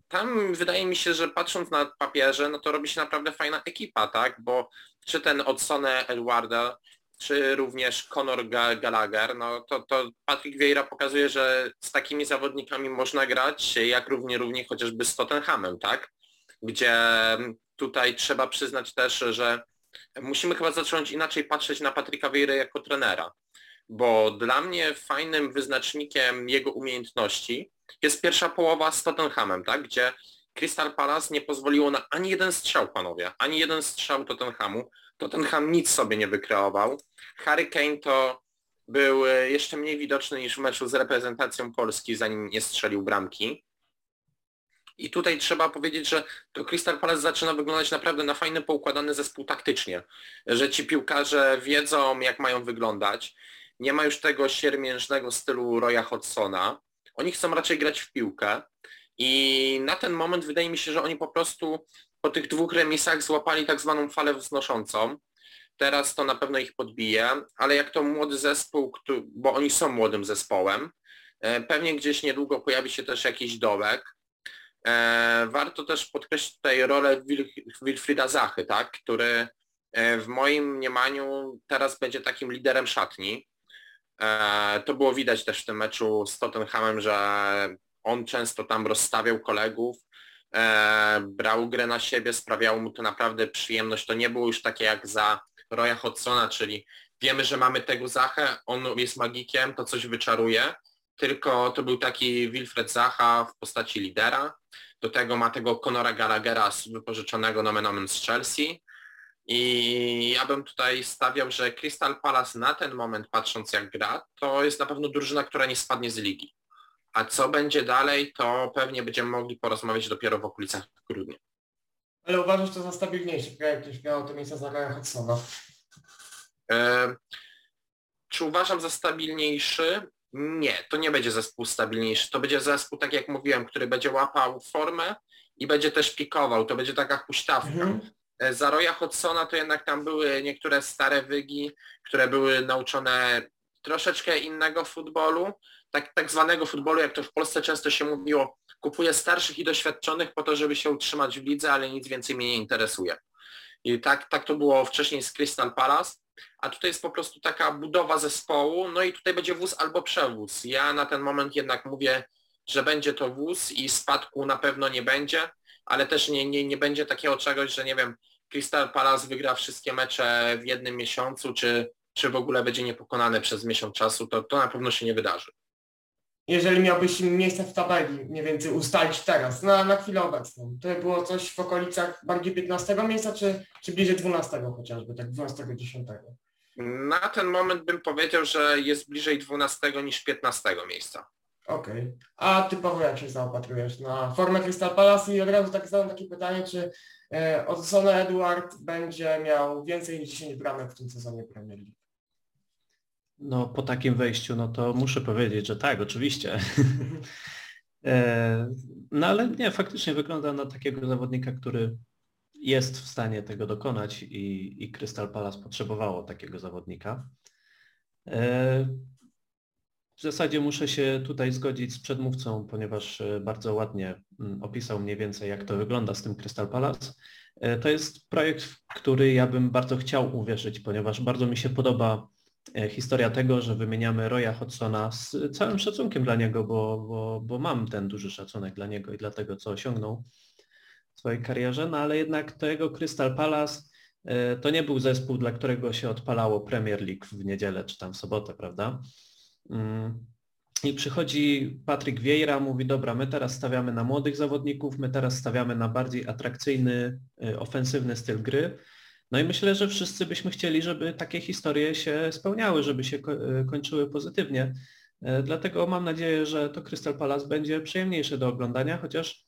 S3: tam wydaje mi się, że patrząc na papierze, no to robi się naprawdę fajna ekipa, tak? Bo czy ten Odsone Edwarda, czy również Conor Gallagher, no to, to Patrick Vieira pokazuje, że z takimi zawodnikami można grać, jak równie równie chociażby z Tottenhamem, tak? Gdzie tutaj trzeba przyznać też, że musimy chyba zacząć inaczej patrzeć na Patricka Vieira jako trenera, bo dla mnie fajnym wyznacznikiem jego umiejętności jest pierwsza połowa z Tottenhamem, tak? Gdzie Crystal Palace nie pozwoliło na ani jeden strzał, panowie, ani jeden strzał Tottenhamu. Tottenham nic sobie nie wykreował. Harry Kane to był e, jeszcze mniej widoczny niż w meczu z reprezentacją Polski, zanim nie strzelił bramki. I tutaj trzeba powiedzieć, że to Crystal Palace zaczyna wyglądać naprawdę na fajny, poukładany zespół taktycznie. Że ci piłkarze wiedzą, jak mają wyglądać. Nie ma już tego siermiężnego stylu Roya Hodgsona. Oni chcą raczej grać w piłkę. I na ten moment wydaje mi się, że oni po prostu po tych dwóch remisach złapali tak zwaną falę wznoszącą. Teraz to na pewno ich podbije, ale jak to młody zespół, bo oni są młodym zespołem, e, pewnie gdzieś niedługo pojawi się też jakiś dołek. E, warto też podkreślić tutaj rolę Wilfrida Zachy, tak, który e, w moim mniemaniu teraz będzie takim liderem szatni. To było widać też w tym meczu z Tottenhamem, że on często tam rozstawiał kolegów, brał grę na siebie, sprawiało mu to naprawdę przyjemność. To nie było już takie jak za Roya Hodgsona, czyli wiemy, że mamy tego Zachę, on jest magikiem, to coś wyczaruje, tylko to był taki Wilfred Zacha w postaci lidera. Do tego ma tego Conora Gallaghera wypożyczonego nomen omen z Chelsea. I ja bym tutaj stawiał, że Crystal Palace na ten moment, patrząc jak gra, to jest na pewno drużyna, która nie spadnie z ligi. A co będzie dalej, to pewnie będziemy mogli porozmawiać dopiero w okolicach grudnia.
S1: Ale uważasz to za stabilniejszy projekt niż miało to miejsce za Ryan Hudsona?
S3: E, czy uważam za stabilniejszy? Nie, to nie będzie zespół stabilniejszy. To będzie zespół, tak jak mówiłem, który będzie łapał formę i będzie też pikował. To będzie taka huśtawka.
S1: Mhm.
S3: E, Za Roya Hodsona to jednak tam były niektóre stare wygi, które były nauczone troszeczkę innego futbolu, tak, tak zwanego futbolu, jak to w Polsce często się mówiło, kupuję starszych i doświadczonych po to, żeby się utrzymać w lidze, ale nic więcej mnie nie interesuje. I tak, tak to było wcześniej z Crystal Palace, a tutaj jest po prostu taka budowa zespołu, no i tutaj będzie wóz albo przewóz. Ja na ten moment jednak mówię, że będzie to wóz i spadku na pewno nie będzie, ale też nie, nie, nie będzie takiego czegoś, że nie wiem, Crystal Palace wygra wszystkie mecze w jednym miesiącu, czy, czy w ogóle będzie niepokonany przez miesiąc czasu, to, to na pewno się nie wydarzy.
S1: Jeżeli miałbyś miejsce w tabeli mniej więcej ustalić teraz, na, na chwilę obecną, to by było coś w okolicach bardziej 15 miejsca, czy, czy bliżej 12 chociażby, tak 12-10?
S3: Na ten moment bym powiedział, że jest bliżej 12 niż 15 miejsca.
S1: Okej. A typowo jak się zaopatrujesz na formę Crystal Palace i od razu tak zadam takie pytanie, czy e, Edward będzie miał więcej niż 10 bramek w tym sezonie Premier League?
S2: No po takim wejściu, no to muszę powiedzieć, że tak, oczywiście. (laughs) E, No ale nie, faktycznie wygląda na takiego zawodnika, który jest w stanie tego dokonać i, i Crystal Palace potrzebowało takiego zawodnika. E, W zasadzie muszę się tutaj zgodzić z przedmówcą, ponieważ e, bardzo ładnie mm, opisał mniej więcej, jak to wygląda z tym Crystal Palace. To jest projekt, w który ja bym bardzo chciał uwierzyć, ponieważ bardzo mi się podoba historia tego, że wymieniamy Roya Hodsona z całym szacunkiem dla niego, bo, bo, bo mam ten duży szacunek dla niego i dla tego, co osiągnął w swojej karierze, no ale jednak to jego Crystal Palace e, to nie był zespół, dla którego się odpalało Premier League w niedzielę czy tam w sobotę, prawda? Mm. I przychodzi Patryk Vieira, mówi, dobra, my teraz stawiamy na młodych zawodników, my teraz stawiamy na bardziej atrakcyjny, y, ofensywny styl gry. No i myślę, że wszyscy byśmy chcieli, żeby takie historie się spełniały, żeby się y, kończyły pozytywnie. Y, Dlatego mam nadzieję, że to Crystal Palace będzie przyjemniejsze do oglądania, chociaż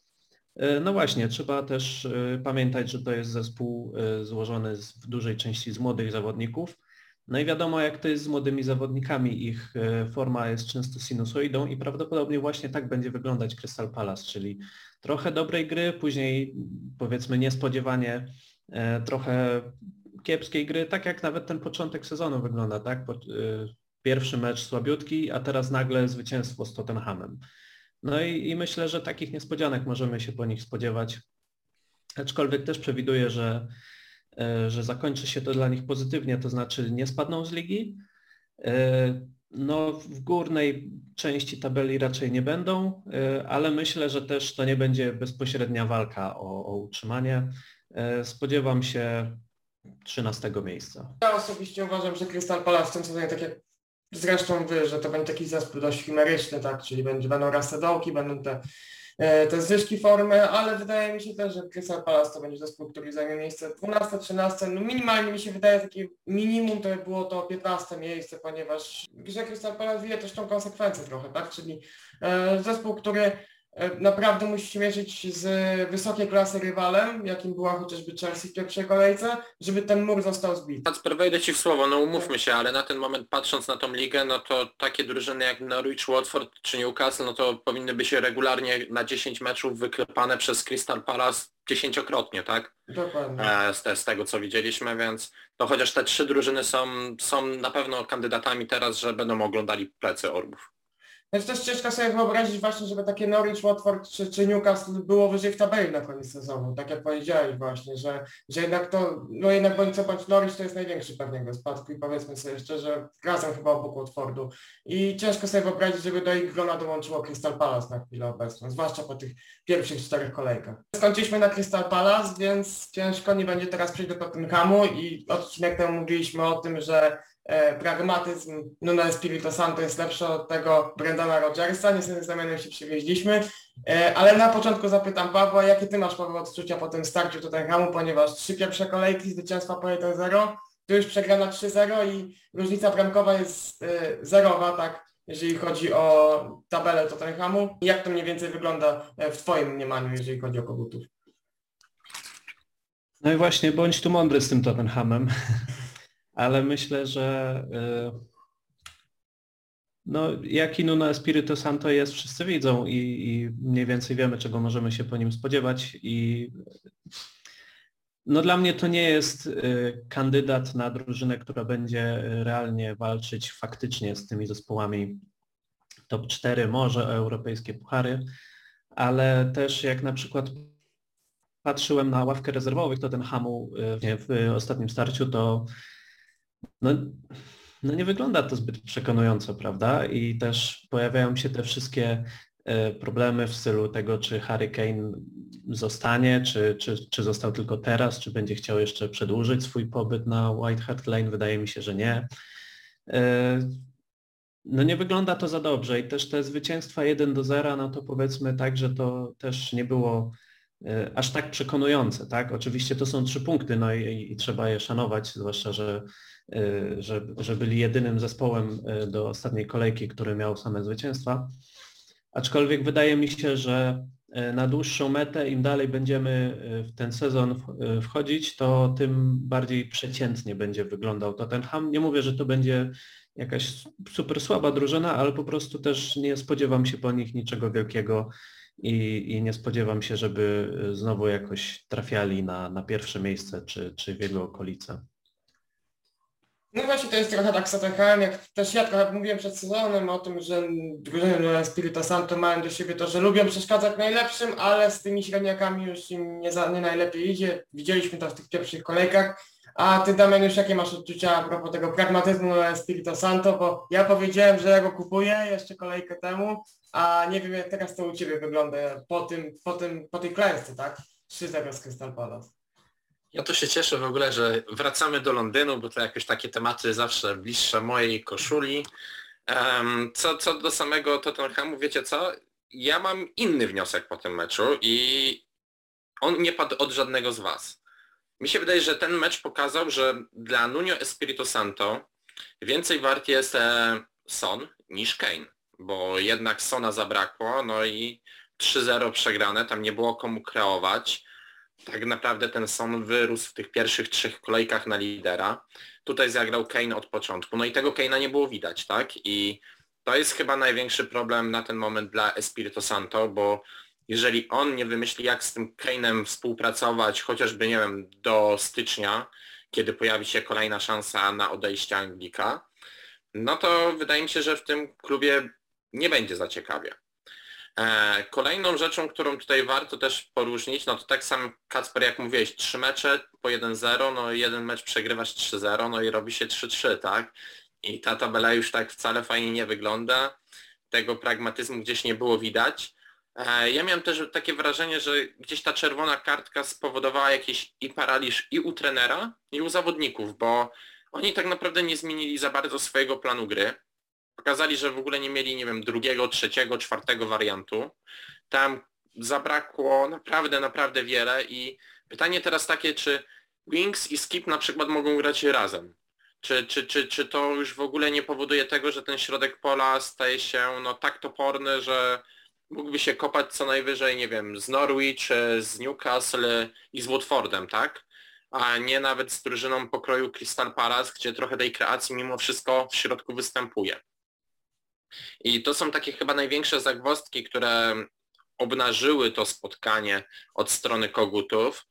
S2: y, no właśnie, trzeba też pamiętać, że to jest zespół złożony w dużej części z młodych zawodników. No i wiadomo, jak to jest z młodymi zawodnikami, ich e, forma jest często sinusoidą i prawdopodobnie właśnie tak będzie wyglądać Crystal Palace, czyli trochę dobrej gry, później powiedzmy niespodziewanie e, trochę kiepskiej gry, tak jak nawet ten początek sezonu wygląda, tak? E, Pierwszy mecz słabiutki, a teraz nagle zwycięstwo z Tottenhamem. No i, i myślę, że takich niespodzianek możemy się po nich spodziewać. Aczkolwiek też przewiduję, że e, że zakończy się to dla nich pozytywnie, to znaczy nie spadną z ligi. E, No w górnej części tabeli raczej nie będą, e, ale myślę, że też to nie będzie bezpośrednia walka o, o utrzymanie. E, Spodziewam się 13 miejsca.
S1: Ja osobiście uważam, że Crystal Palace w tym sezonie, tak zresztą wy, że to będzie taki zespół dość chimeryczny, tak, czyli będzie, będą rasedołki, będą te, e, te zwyżki formy, ale wydaje mi się też, że Crystal Palace to będzie zespół, który zajmie miejsce 12, 13, no minimalnie mi się wydaje takie minimum to by było to 15 miejsce, ponieważ że Crystal Palace wie też tą konsekwencję trochę, tak, czyli e, zespół, który naprawdę musi się mierzyć z wysokiej klasy rywalem, jakim była chociażby Chelsea w pierwszej kolejce, żeby ten mur został zbity.
S3: Kacper, wejdę Ci w słowo, no umówmy się, ale na ten moment patrząc na tą ligę, no to takie drużyny jak Norwich, Watford czy Newcastle, no to powinny być regularnie na 10 meczów wyklepane przez Crystal Palace dziesięciokrotnie, tak?
S1: Dokładnie.
S3: E, Z, te, z tego co widzieliśmy, więc to chociaż te trzy drużyny są, są na pewno kandydatami teraz, że będą oglądali plecy Orbów.
S1: Więc też ciężko sobie wyobrazić właśnie, żeby takie Norwich, Watford czy, czy Newcastle było wyżej w tabeli na koniec sezonu, tak jak powiedziałeś właśnie, że, że jednak to, no jednak bądź co bądź Norwich to jest największy pewnego spadku i powiedzmy sobie szczerze, razem chyba obok Watfordu i ciężko sobie wyobrazić, żeby do ich grona dołączyło Crystal Palace na chwilę obecną, zwłaszcza po tych pierwszych czterech kolejkach. Skończyliśmy na Crystal Palace, więc ciężko nie będzie teraz przejść do Tottenhamu i odcinek temu mówiliśmy o tym, że pragmatyzm Nuno Espirito Santo jest lepszy od tego Brendana Rodgersa, niestety zamianem się przywieźliśmy E, ale na początku zapytam Pawła, jakie ty masz Paweł odczucia po tym starciu Tottenhamu, ponieważ trzy pierwsze kolejki zwycięstwa po 1-0, tu już przegrana 3-0 i różnica bramkowa jest e, zerowa, tak, jeżeli chodzi o tabelę Tottenhamu. Jak to mniej więcej wygląda w twoim mniemaniu, jeżeli chodzi o kogutów?
S2: No i właśnie, bądź tu mądry z tym Tottenhamem, (laughs) ale myślę, że no, jaki Nuno Espirito Santo jest, wszyscy widzą i, i, mniej więcej wiemy, czego możemy się po nim spodziewać. I no dla mnie to nie jest y, kandydat na drużynę, która będzie realnie walczyć faktycznie z tymi zespołami top 4, może o europejskie puchary, ale też jak na przykład patrzyłem na ławkę rezerwowych Tottenhamu y, w ostatnim starciu, to no, no nie wygląda to zbyt przekonująco, prawda? I też pojawiają się te wszystkie e, problemy w stylu tego, czy Harry Kane zostanie, czy, czy, czy został tylko teraz, czy będzie chciał jeszcze przedłużyć swój pobyt na White Hart Lane. Wydaje mi się, że nie. E, no nie wygląda to za dobrze i też te zwycięstwa 1 do 0, no to powiedzmy tak, że to też nie było aż tak przekonujące, tak? Oczywiście to są trzy punkty, no i, i trzeba je szanować, zwłaszcza, że Y, że, że byli jedynym zespołem y, do ostatniej kolejki, który miał same zwycięstwa. Aczkolwiek wydaje mi się, że na dłuższą metę, im dalej będziemy w ten sezon wchodzić, to tym bardziej przeciętnie będzie wyglądał Tottenham. Nie mówię, że to będzie jakaś super słaba drużyna, ale po prostu też nie spodziewam się po nich niczego wielkiego i, i nie spodziewam się, żeby znowu jakoś trafiali na, na pierwsze miejsce czy, czy w jego okolice.
S1: No właśnie to jest trochę tak z Tottenhamem, jak też ja trochę mówiłem przed sezonem o tym, że drużyny Spirito Santo mają do siebie to, że lubią przeszkadzać najlepszym, ale z tymi średniakami już im nie, za, nie najlepiej idzie. Widzieliśmy to w tych pierwszych kolejkach. A ty Damian już jakie masz odczucia a propos tego pragmatyzmu Spirito Santo, bo ja powiedziałem, że ja go kupuję jeszcze kolejkę temu, a nie wiem jak teraz to u Ciebie wygląda po tym, po tym, po tej klęsce, tak? 3-0 z Crystal Palace.
S3: Ja to się cieszę w ogóle, że wracamy do Londynu, bo to jakieś takie tematy zawsze bliższe mojej koszuli. Um, co, co do samego Tottenhamu, wiecie co? Ja mam inny wniosek po tym meczu i on nie padł od żadnego z Was. Mi się wydaje, że ten mecz pokazał, że dla Nuno Espirito Santo więcej wart jest e, Son niż Kane, bo jednak Sona zabrakło, no i 3-0 przegrane, tam nie było komu kreować tak naprawdę ten Son wyrósł w tych pierwszych trzech kolejkach na lidera. Tutaj zagrał Kane od początku. No i tego Kane'a nie było widać, tak? I to jest chyba największy problem na ten moment dla Espirito Santo, bo jeżeli on nie wymyśli, jak z tym Kane'em współpracować, chociażby, nie wiem, do stycznia, kiedy pojawi się kolejna szansa na odejście Anglika, no to wydaje mi się, że w tym klubie nie będzie za ciekawie. E, kolejną rzeczą, którą tutaj warto też poróżnić, no to tak samo Kacper jak mówiłeś, trzy mecze po 1-0, no jeden mecz przegrywasz 3-0, no i robi się 3-3, tak? I ta tabela już tak wcale fajnie nie wygląda. Tego pragmatyzmu gdzieś nie było widać. E, ja miałem też takie wrażenie, że gdzieś ta czerwona kartka spowodowała jakiś i paraliż i u trenera, i u zawodników, bo oni tak naprawdę nie zmienili za bardzo swojego planu gry pokazali, że w ogóle nie mieli, nie wiem, drugiego, trzeciego, czwartego wariantu. Tam zabrakło naprawdę, naprawdę wiele i pytanie teraz takie, czy Wings i Skip na przykład mogą grać razem? Czy, czy, czy, czy to już w ogóle nie powoduje tego, że ten środek pola staje się no, tak toporny, że mógłby się kopać co najwyżej, nie wiem, z Norwich, z Newcastle i z Watfordem, tak? A nie nawet z drużyną pokroju Crystal Palace, gdzie trochę tej kreacji mimo wszystko w środku występuje. I to są takie chyba największe zagwozdki, które obnażyły to spotkanie od strony kogutów.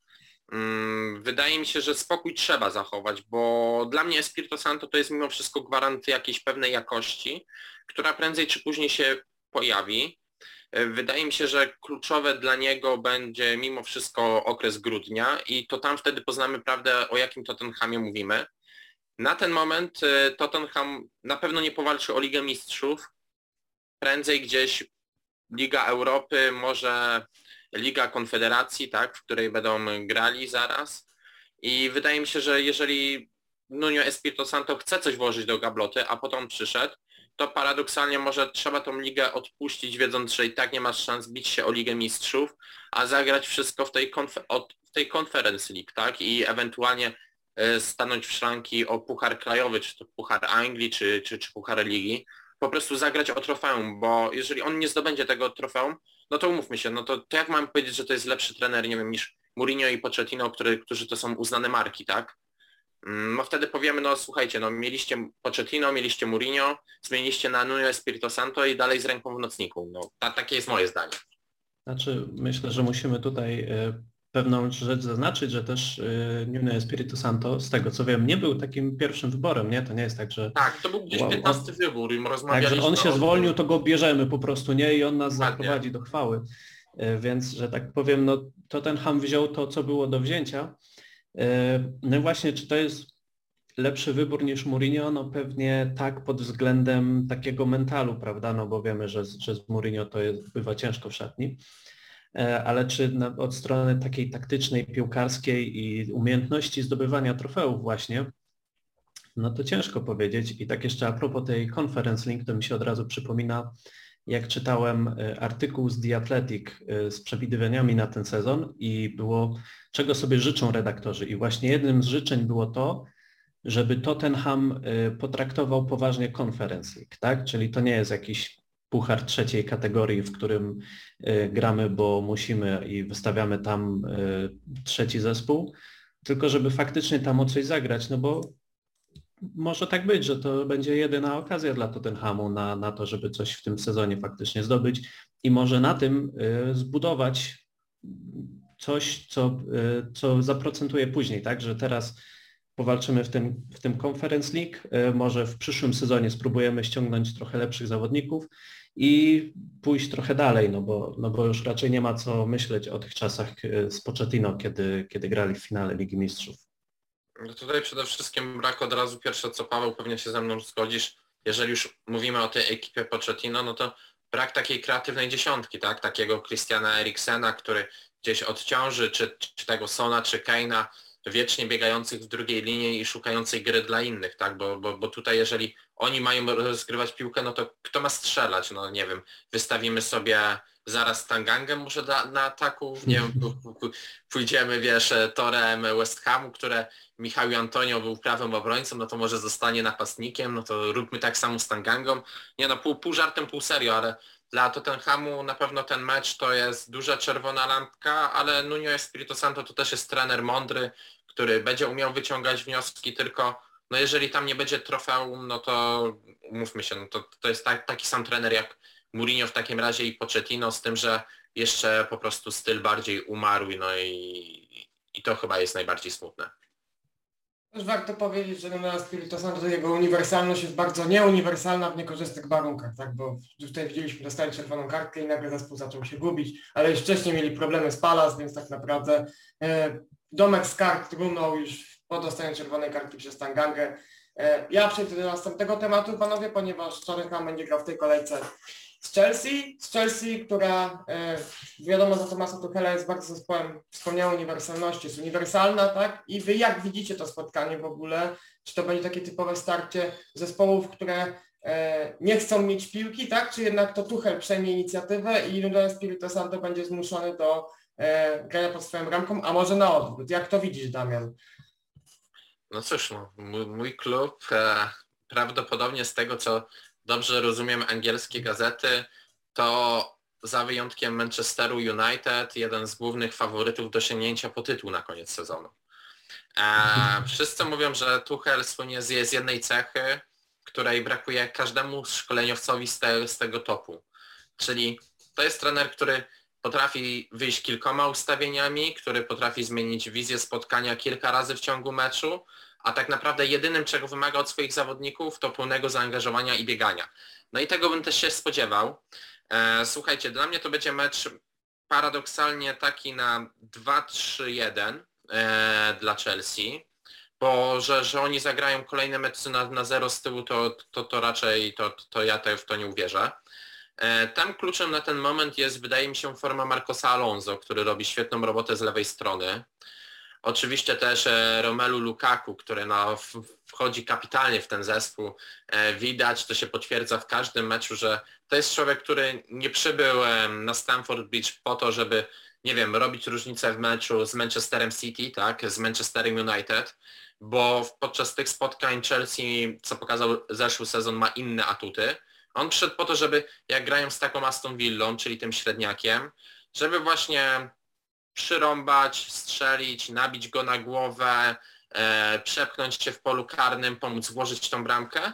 S3: Mm, wydaje mi się, że spokój trzeba zachować, bo dla mnie Espirito Santo to jest mimo wszystko gwarant jakiejś pewnej jakości, która prędzej czy później się pojawi. Wydaje mi się, że kluczowe dla niego będzie mimo wszystko okres grudnia i to tam wtedy poznamy prawdę, o jakim Tottenhamie mówimy. Na ten moment y, Tottenham na pewno nie powalczy o Ligę Mistrzów. Prędzej gdzieś Liga Europy, może Liga Konfederacji, tak, w której będą grali zaraz. I wydaje mi się, że jeżeli Nuno Espirito Santo chce coś włożyć do gabloty, a potem przyszedł, to paradoksalnie może trzeba tą ligę odpuścić, wiedząc, że i tak nie masz szans bić się o Ligę Mistrzów, a zagrać wszystko w tej, konfer- od, w tej Conference League, tak? I ewentualnie stanąć w szranki o Puchar Krajowy, czy to Puchar Anglii, czy, czy, czy Puchar Ligi. Po prostu zagrać o trofeum, bo jeżeli on nie zdobędzie tego trofeum, no to umówmy się, no to, to jak mam powiedzieć, że to jest lepszy trener, nie wiem, niż Mourinho i Pochettino, który, którzy to są uznane marki, tak? No wtedy powiemy, no słuchajcie, no mieliście Pochettino, mieliście Mourinho, zmieniliście na Nuno Espirito Santo i dalej z ręką w nocniku. No ta, takie jest moje zdanie.
S2: Znaczy myślę, że musimy tutaj e, pewną rzecz zaznaczyć, że też e, Nuno Espirito Santo, z tego co wiem, nie był takim pierwszym wyborem, nie? To nie jest tak, że...
S3: Tak, to był gdzieś wow, 15 on... wybór i rozmawialiśmy...
S2: Tak, że on się zwolnił, to go bierzemy po prostu, nie? I on nas zaprowadzi do chwały. E, więc, że tak powiem, no to ten Ham wziął to, co było do wzięcia. No właśnie, czy to jest lepszy wybór niż Mourinho? No pewnie tak pod względem takiego mentalu, prawda? No bo wiemy, że, że z Mourinho to jest, bywa ciężko w szatni. E, ale czy na, od strony takiej taktycznej, piłkarskiej i umiejętności zdobywania trofeów właśnie, no to ciężko powiedzieć. I tak jeszcze a propos tej Conference Link, to mi się od razu przypomina, jak czytałem e, artykuł z The Athletic e, z przewidywaniami na ten sezon i było, czego sobie życzą redaktorzy. I właśnie jednym z życzeń było to, żeby Tottenham potraktował poważnie Conference League, tak? Czyli to nie jest jakiś puchar trzeciej kategorii, w którym y, gramy, bo musimy i wystawiamy tam y, trzeci zespół, tylko żeby faktycznie tam o coś zagrać, no bo może tak być, że to będzie jedyna okazja dla Tottenhamu na, na to, żeby coś w tym sezonie faktycznie zdobyć i może na tym y, zbudować coś, co, co zaprocentuje później, tak, że teraz powalczymy w tym, w tym Conference League, może w przyszłym sezonie spróbujemy ściągnąć trochę lepszych zawodników i pójść trochę dalej, no bo, no bo już raczej nie ma co myśleć o tych czasach e, z Pochettino, kiedy, kiedy grali w finale Ligi Mistrzów.
S3: No tutaj przede wszystkim brak od razu pierwsze co Paweł, pewnie się ze mną zgodzisz, jeżeli już mówimy o tej ekipie Pochettino, no to brak takiej kreatywnej dziesiątki, tak? Takiego Christiana Eriksena, który gdzieś odciąży, czy, czy tego Sona, czy Keina, wiecznie biegających w drugiej linii i szukających gry dla innych, tak? Bo, bo, bo tutaj jeżeli oni mają rozgrywać piłkę, no to kto ma strzelać? No nie wiem, wystawimy sobie zaraz Tangangę może na, na ataku, nie wiem, (laughs) pójdziemy, wiesz, torem West Hamu, które Michał Antonio był prawym obrońcą, no to może zostanie napastnikiem, no to róbmy tak samo z Tangangą. Nie no, pół, pół żartem, pół serio, ale dla Tottenhamu na pewno ten mecz to jest duża czerwona lampka, ale Nuno Espirito Santo to też jest trener mądry, który będzie umiał wyciągać wnioski, tylko no jeżeli tam nie będzie trofeum, no to mówmy się, no to, to jest tak, taki sam trener jak Mourinho w takim razie i Pochettino, z tym, że jeszcze po prostu styl bardziej umarł, no i, i to chyba jest najbardziej smutne.
S1: Też warto powiedzieć, że Nuno Espirito Santo jego uniwersalność jest bardzo nieuniwersalna w niekorzystnych warunkach, tak? Bo tutaj widzieliśmy, dostali czerwoną kartkę i nagle zespół zaczął się gubić, ale już wcześniej mieli problemy z Palas, więc tak naprawdę e, domek z kart runął już po dostaniu czerwonej kartki przez Tangangę. E, ja przejdę do następnego tematu, panowie, ponieważ Tottenham będzie grał w tej kolejce z Chelsea, z Chelsea, która e, wiadomo za Tomasa Tuchela jest bardzo zespołem, wspomniałem uniwersalności, jest uniwersalna, tak? I wy jak widzicie to spotkanie w ogóle? Czy to będzie takie typowe starcie zespołów, które e, nie chcą mieć piłki, tak? Czy jednak to Tuchel przejmie inicjatywę i Nuno Espirito Santo będzie zmuszony do grania pod swoją bramką, a może na odwrót? Jak to widzisz, Damian?
S3: No cóż, no, mój, mój klub e, prawdopodobnie z tego, co dobrze rozumiem angielskie gazety, to za wyjątkiem Manchesteru United jeden z głównych faworytów do sięgnięcia po tytuł na koniec sezonu. E, wszyscy mówią, że Tuchel słynie z, z jednej cechy, której brakuje każdemu szkoleniowcowi z, te, z tego topu. Czyli to jest trener, który potrafi wyjść kilkoma ustawieniami, który potrafi zmienić wizję spotkania kilka razy w ciągu meczu, a tak naprawdę jedynym, czego wymaga od swoich zawodników, to pełnego zaangażowania i biegania. No i tego bym też się spodziewał. E, słuchajcie, dla mnie to będzie mecz paradoksalnie taki na 2-3-1 e, dla Chelsea, bo że, że oni zagrają kolejne mecze na, na zero z tyłu, to, to, to raczej to, to ja w to nie uwierzę. E, tam kluczem na ten moment jest, wydaje mi się, forma Marcosa Alonso, który robi świetną robotę z lewej strony. Oczywiście też e, Romelu Lukaku, który no, wchodzi kapitalnie w ten zespół. E, widać, to się potwierdza w każdym meczu, że to jest człowiek, który nie przybył na Stamford Bridge po to, żeby, nie wiem, robić różnicę w meczu z Manchesterem City, tak, z Manchesterem United, bo podczas tych spotkań Chelsea, co pokazał zeszły sezon, ma inne atuty. On przyszedł po to, żeby jak grają z taką Aston Villą, czyli tym średniakiem, żeby właśnie przyrąbać, strzelić, nabić go na głowę, e, przepchnąć się w polu karnym, pomóc włożyć tą bramkę.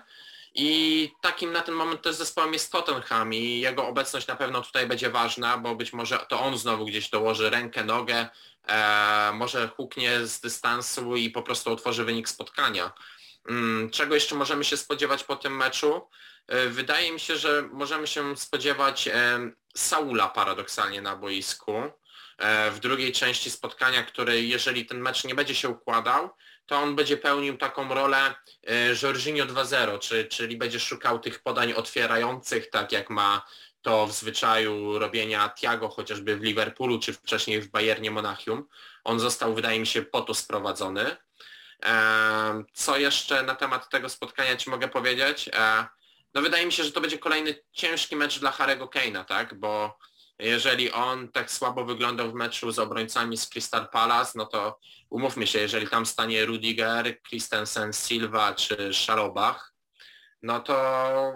S3: I takim na ten moment też zespołem jest Tottenham i jego obecność na pewno tutaj będzie ważna, bo być może to on znowu gdzieś dołoży rękę, nogę, e, może huknie z dystansu i po prostu otworzy wynik spotkania. Mm, czego jeszcze możemy się spodziewać po tym meczu? E, wydaje mi się, że możemy się spodziewać e, Saula paradoksalnie na boisku. E, w drugiej części spotkania, który jeżeli ten mecz nie będzie się układał, to on będzie pełnił taką rolę Jorginho 2.0, czy, czyli będzie szukał tych podań otwierających, tak jak ma to w zwyczaju robienia Tiago chociażby w Liverpoolu, czy wcześniej w Bayernie Monachium. On został, wydaje mi się, po to sprowadzony. Co jeszcze na temat tego spotkania Ci mogę powiedzieć? No wydaje mi się, że to będzie kolejny ciężki mecz dla Harego Kane'a, tak? Bo jeżeli on tak słabo wyglądał w meczu z obrońcami z Crystal Palace, no to umówmy się, jeżeli tam stanie Rudiger, Christensen, Silva czy Szarobach, no to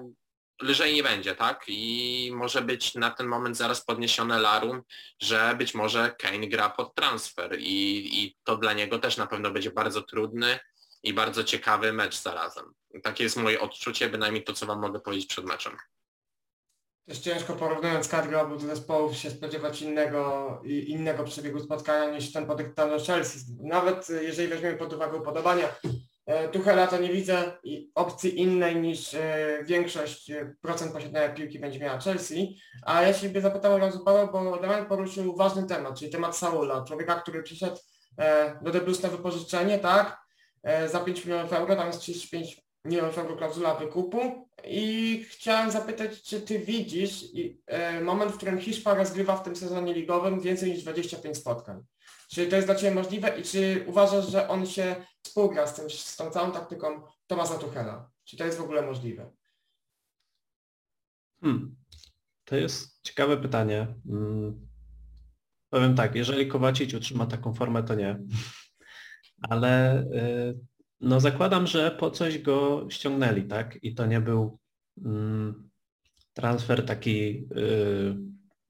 S3: lżej nie będzie, tak? I może być na ten moment zaraz podniesione larum, że być może Kane gra pod transfer i, i to dla niego też na pewno będzie bardzo trudny i bardzo ciekawy mecz zarazem. Takie jest moje odczucie, bynajmniej to, co Wam mogę powiedzieć przed meczem.
S1: Też ciężko porównując kadrę obu zespołów się spodziewać innego, innego przebiegu spotkania niż ten podyktowany Chelsea. Nawet e, jeżeli weźmiemy pod uwagę upodobania e, Tuchela, to nie widzę opcji innej niż e, większość procent posiadania piłki będzie miała Chelsea. A ja się zapytałem od razu Paweł, bo Damian poruszył ważny temat, czyli temat Saula, człowieka, który przyszedł do Deblus na wypożyczenie, tak? Za 5 milionów euro, tam jest 35 milionów euro klauzula wykupu i chciałem zapytać, czy Ty widzisz e, moment, w którym Hiszpa rozgrywa w tym sezonie ligowym więcej niż 25 spotkań? Czy to jest dla Ciebie możliwe i czy uważasz, że on się współgra z, tym, z tą całą taktyką Tomasa Tuchela? Czy to jest w ogóle możliwe?
S2: Hmm. To jest ciekawe pytanie. Hmm. Powiem tak, jeżeli Kowacic utrzyma taką formę, to nie. Ale y, no zakładam, że po coś go ściągnęli, tak? I to nie był mm, transfer taki, yy,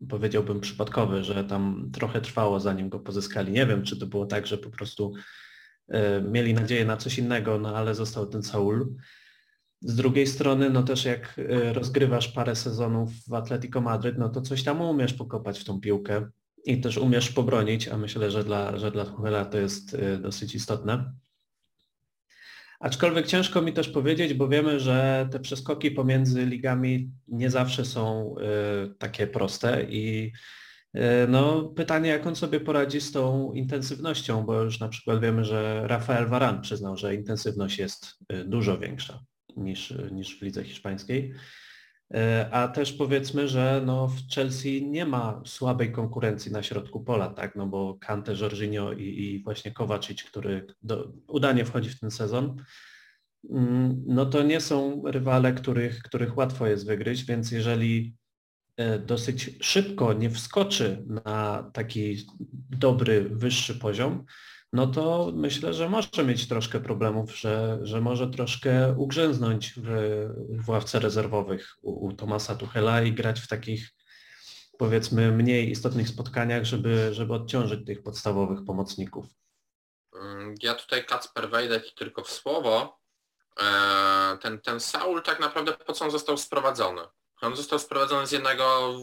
S2: powiedziałbym, przypadkowy, że tam trochę trwało zanim go pozyskali. Nie wiem, czy to było tak, że po prostu yy, mieli nadzieję na coś innego, no ale został ten Saul. Z drugiej strony, no też jak rozgrywasz parę sezonów w Atletico Madryt, no to coś tam umiesz pokopać w tą piłkę i też umiesz pobronić, a myślę, że dla, że dla Tuchela to jest yy, dosyć istotne. Aczkolwiek ciężko mi też powiedzieć, bo wiemy, że te przeskoki pomiędzy ligami nie zawsze są y, takie proste i y, no, pytanie, jak on sobie poradzi z tą intensywnością, bo już na przykład wiemy, że Rafael Varan przyznał, że intensywność jest y, dużo większa niż, niż w lidze hiszpańskiej. A też powiedzmy, że no w Chelsea nie ma słabej konkurencji na środku pola, tak? No bo Kante, Jorginho i, i właśnie Kowacic, który do, udanie wchodzi w ten sezon, mm, no to nie są rywale, których, których łatwo jest wygryźć, więc jeżeli e, dosyć szybko nie wskoczy na taki dobry, wyższy poziom, no to myślę, że może mieć troszkę problemów, że, że może troszkę ugrzęznąć w, w ławce rezerwowych u, u Tomasa Tuchela i grać w takich powiedzmy mniej istotnych spotkaniach, żeby, żeby odciążyć tych podstawowych pomocników.
S3: Mm, ja tutaj Kacper wejdę tylko w słowo. E, ten, ten Saul tak naprawdę po co on został sprowadzony? On został sprowadzony z jednego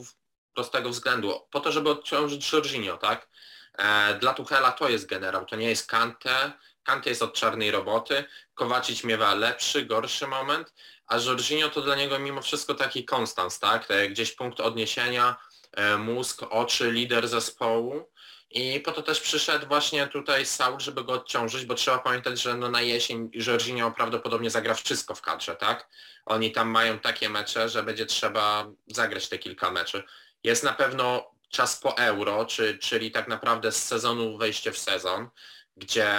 S3: prostego względu. Po to, żeby odciążyć Jorginho, tak? E, dla Tuchela to jest generał, to nie jest Kante. Kante jest od czarnej roboty. Kowacic miewa lepszy, gorszy moment, a Jorginho to dla niego mimo wszystko taki konstans, tak? Gdzieś punkt odniesienia, e, mózg, oczy, lider zespołu. I po to też przyszedł właśnie tutaj Saul, żeby go odciążyć, bo trzeba pamiętać, że no na jesień Jorginho prawdopodobnie zagra wszystko w kadrze, tak? Oni tam mają takie mecze, że będzie trzeba zagrać te kilka meczy. Jest na pewno czas po euro, czy, czyli tak naprawdę z sezonu wejście w sezon, gdzie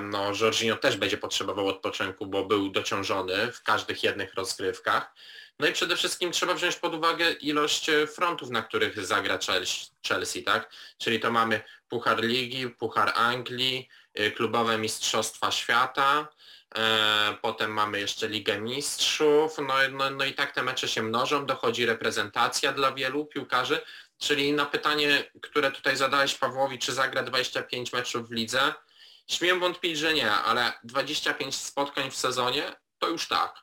S3: no, Jorginho też będzie potrzebował odpoczynku, bo był dociążony w każdych jednych rozgrywkach. No i przede wszystkim trzeba wziąć pod uwagę ilość frontów, na których zagra Chelsea, tak? Czyli to mamy Puchar Ligi, Puchar Anglii, y, klubowe Mistrzostwa Świata, e, potem mamy jeszcze Ligę Mistrzów, no, no, no i tak te mecze się mnożą, dochodzi reprezentacja dla wielu piłkarzy, czyli na pytanie, które tutaj zadałeś Pawłowi, czy zagra 25 meczów w lidze, śmiem wątpić, że nie, ale 25 spotkań w sezonie to już tak.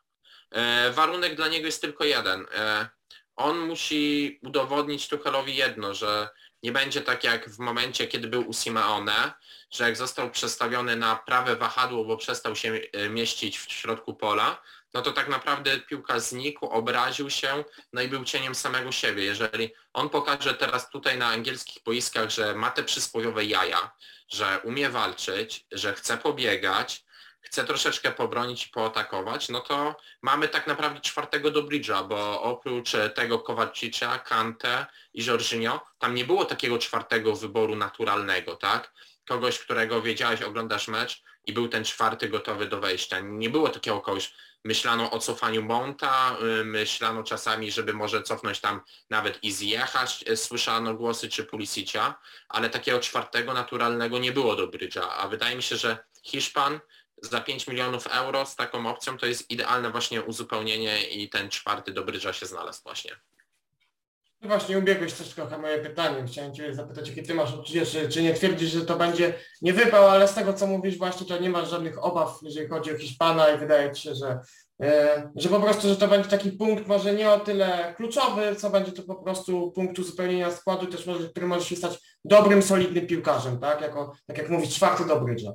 S3: E, warunek dla niego jest tylko jeden. E, on musi udowodnić Tuchelowi jedno, że nie będzie tak jak w momencie, kiedy był u Simeone, że jak został przestawiony na prawe wahadło, bo przestał się e, mieścić w środku pola, no to tak naprawdę piłka znikł, obraził się, no i był cieniem samego siebie. Jeżeli on pokaże teraz tutaj na angielskich boiskach, że ma te przysłowiowe jaja, że umie walczyć, że chce pobiegać, chce troszeczkę pobronić i poatakować, no to mamy tak naprawdę czwartego do Bridge'a, bo oprócz tego Kowacicza, Kante i Jorginho, tam nie było takiego czwartego wyboru naturalnego, tak? Kogoś, którego wiedziałeś, oglądasz mecz i był ten czwarty gotowy do wejścia. Nie było takiego kogoś, myślano o cofaniu Monta, y, myślano czasami, żeby może cofnąć tam nawet i zjechać, y, słyszano głosy czy Pulisicia, ale takiego czwartego naturalnego nie było do Brydża, a wydaje mi się, że Hiszpan za 5 milionów euro z taką opcją to jest idealne właśnie uzupełnienie i ten czwarty do Brydża się znalazł właśnie.
S1: No właśnie, ubiegłeś też trochę moje pytanie. Chciałem Cię zapytać, jakie Ty masz odczucie, czy, czy nie twierdzisz, że to będzie nie wypał, ale z tego, co mówisz właśnie, to nie masz żadnych obaw, jeżeli chodzi o Hiszpana i wydaje Ci się, że, e, że po prostu, że to będzie taki punkt może nie o tyle kluczowy, co będzie to po prostu punkt uzupełnienia składu, też może, który może się stać dobrym, solidnym piłkarzem, tak? Jako, tak jak mówisz, czwarty do Brydża.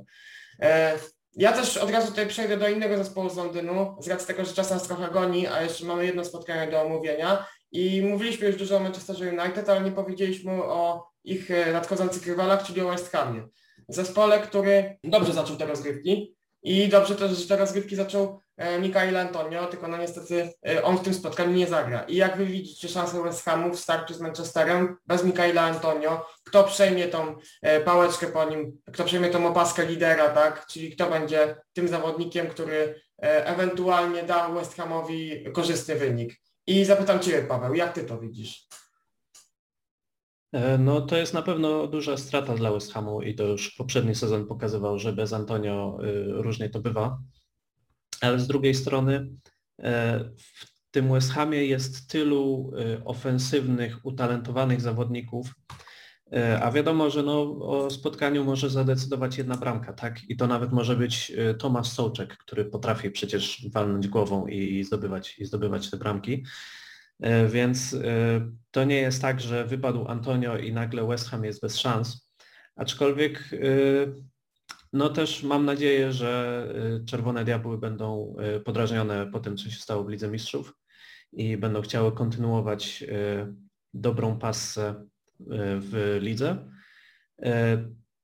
S1: E, ja też od razu tutaj przejdę do innego zespołu z Londynu, z racji tego, że czas nas trochę goni, a jeszcze mamy jedno spotkanie do omówienia. I mówiliśmy już dużo o Manchesterze United, ale nie powiedzieliśmy o ich e, nadchodzących rywalach, czyli o West Hamie. Zespole, który dobrze zaczął te rozgrywki i dobrze też, że te rozgrywki zaczął e, Mikael Antonio, tylko no niestety e, on w tym spotkaniu nie zagra. I jak wy widzicie szansę West Hamu w starciu z Manchesterem bez Mikaela Antonio, kto przejmie tą pałeczkę po nim, kto przejmie tą opaskę lidera, tak? Czyli kto będzie tym zawodnikiem, który ewentualnie da West Hamowi korzystny wynik. I zapytam Ciebie, Paweł, jak Ty to widzisz?
S2: E, no to jest na pewno duża strata dla West Hamu i to już poprzedni sezon pokazywał, że bez Antonio y, różnie to bywa. Ale z drugiej strony e, w tym West Hamie jest tylu y, ofensywnych, utalentowanych zawodników, a wiadomo, że no, o spotkaniu może zadecydować jedna bramka, tak? I to nawet może być e, Tomasz Sołczek, który potrafi przecież walnąć głową i zdobywać, i zdobywać te bramki. E, więc to nie jest tak, że wypadł Antonio i nagle West Ham jest bez szans. Aczkolwiek no też mam nadzieję, że Czerwone Diabły będą podrażnione po tym, co się stało w Lidze Mistrzów i będą chciały kontynuować dobrą pasę w lidze. E,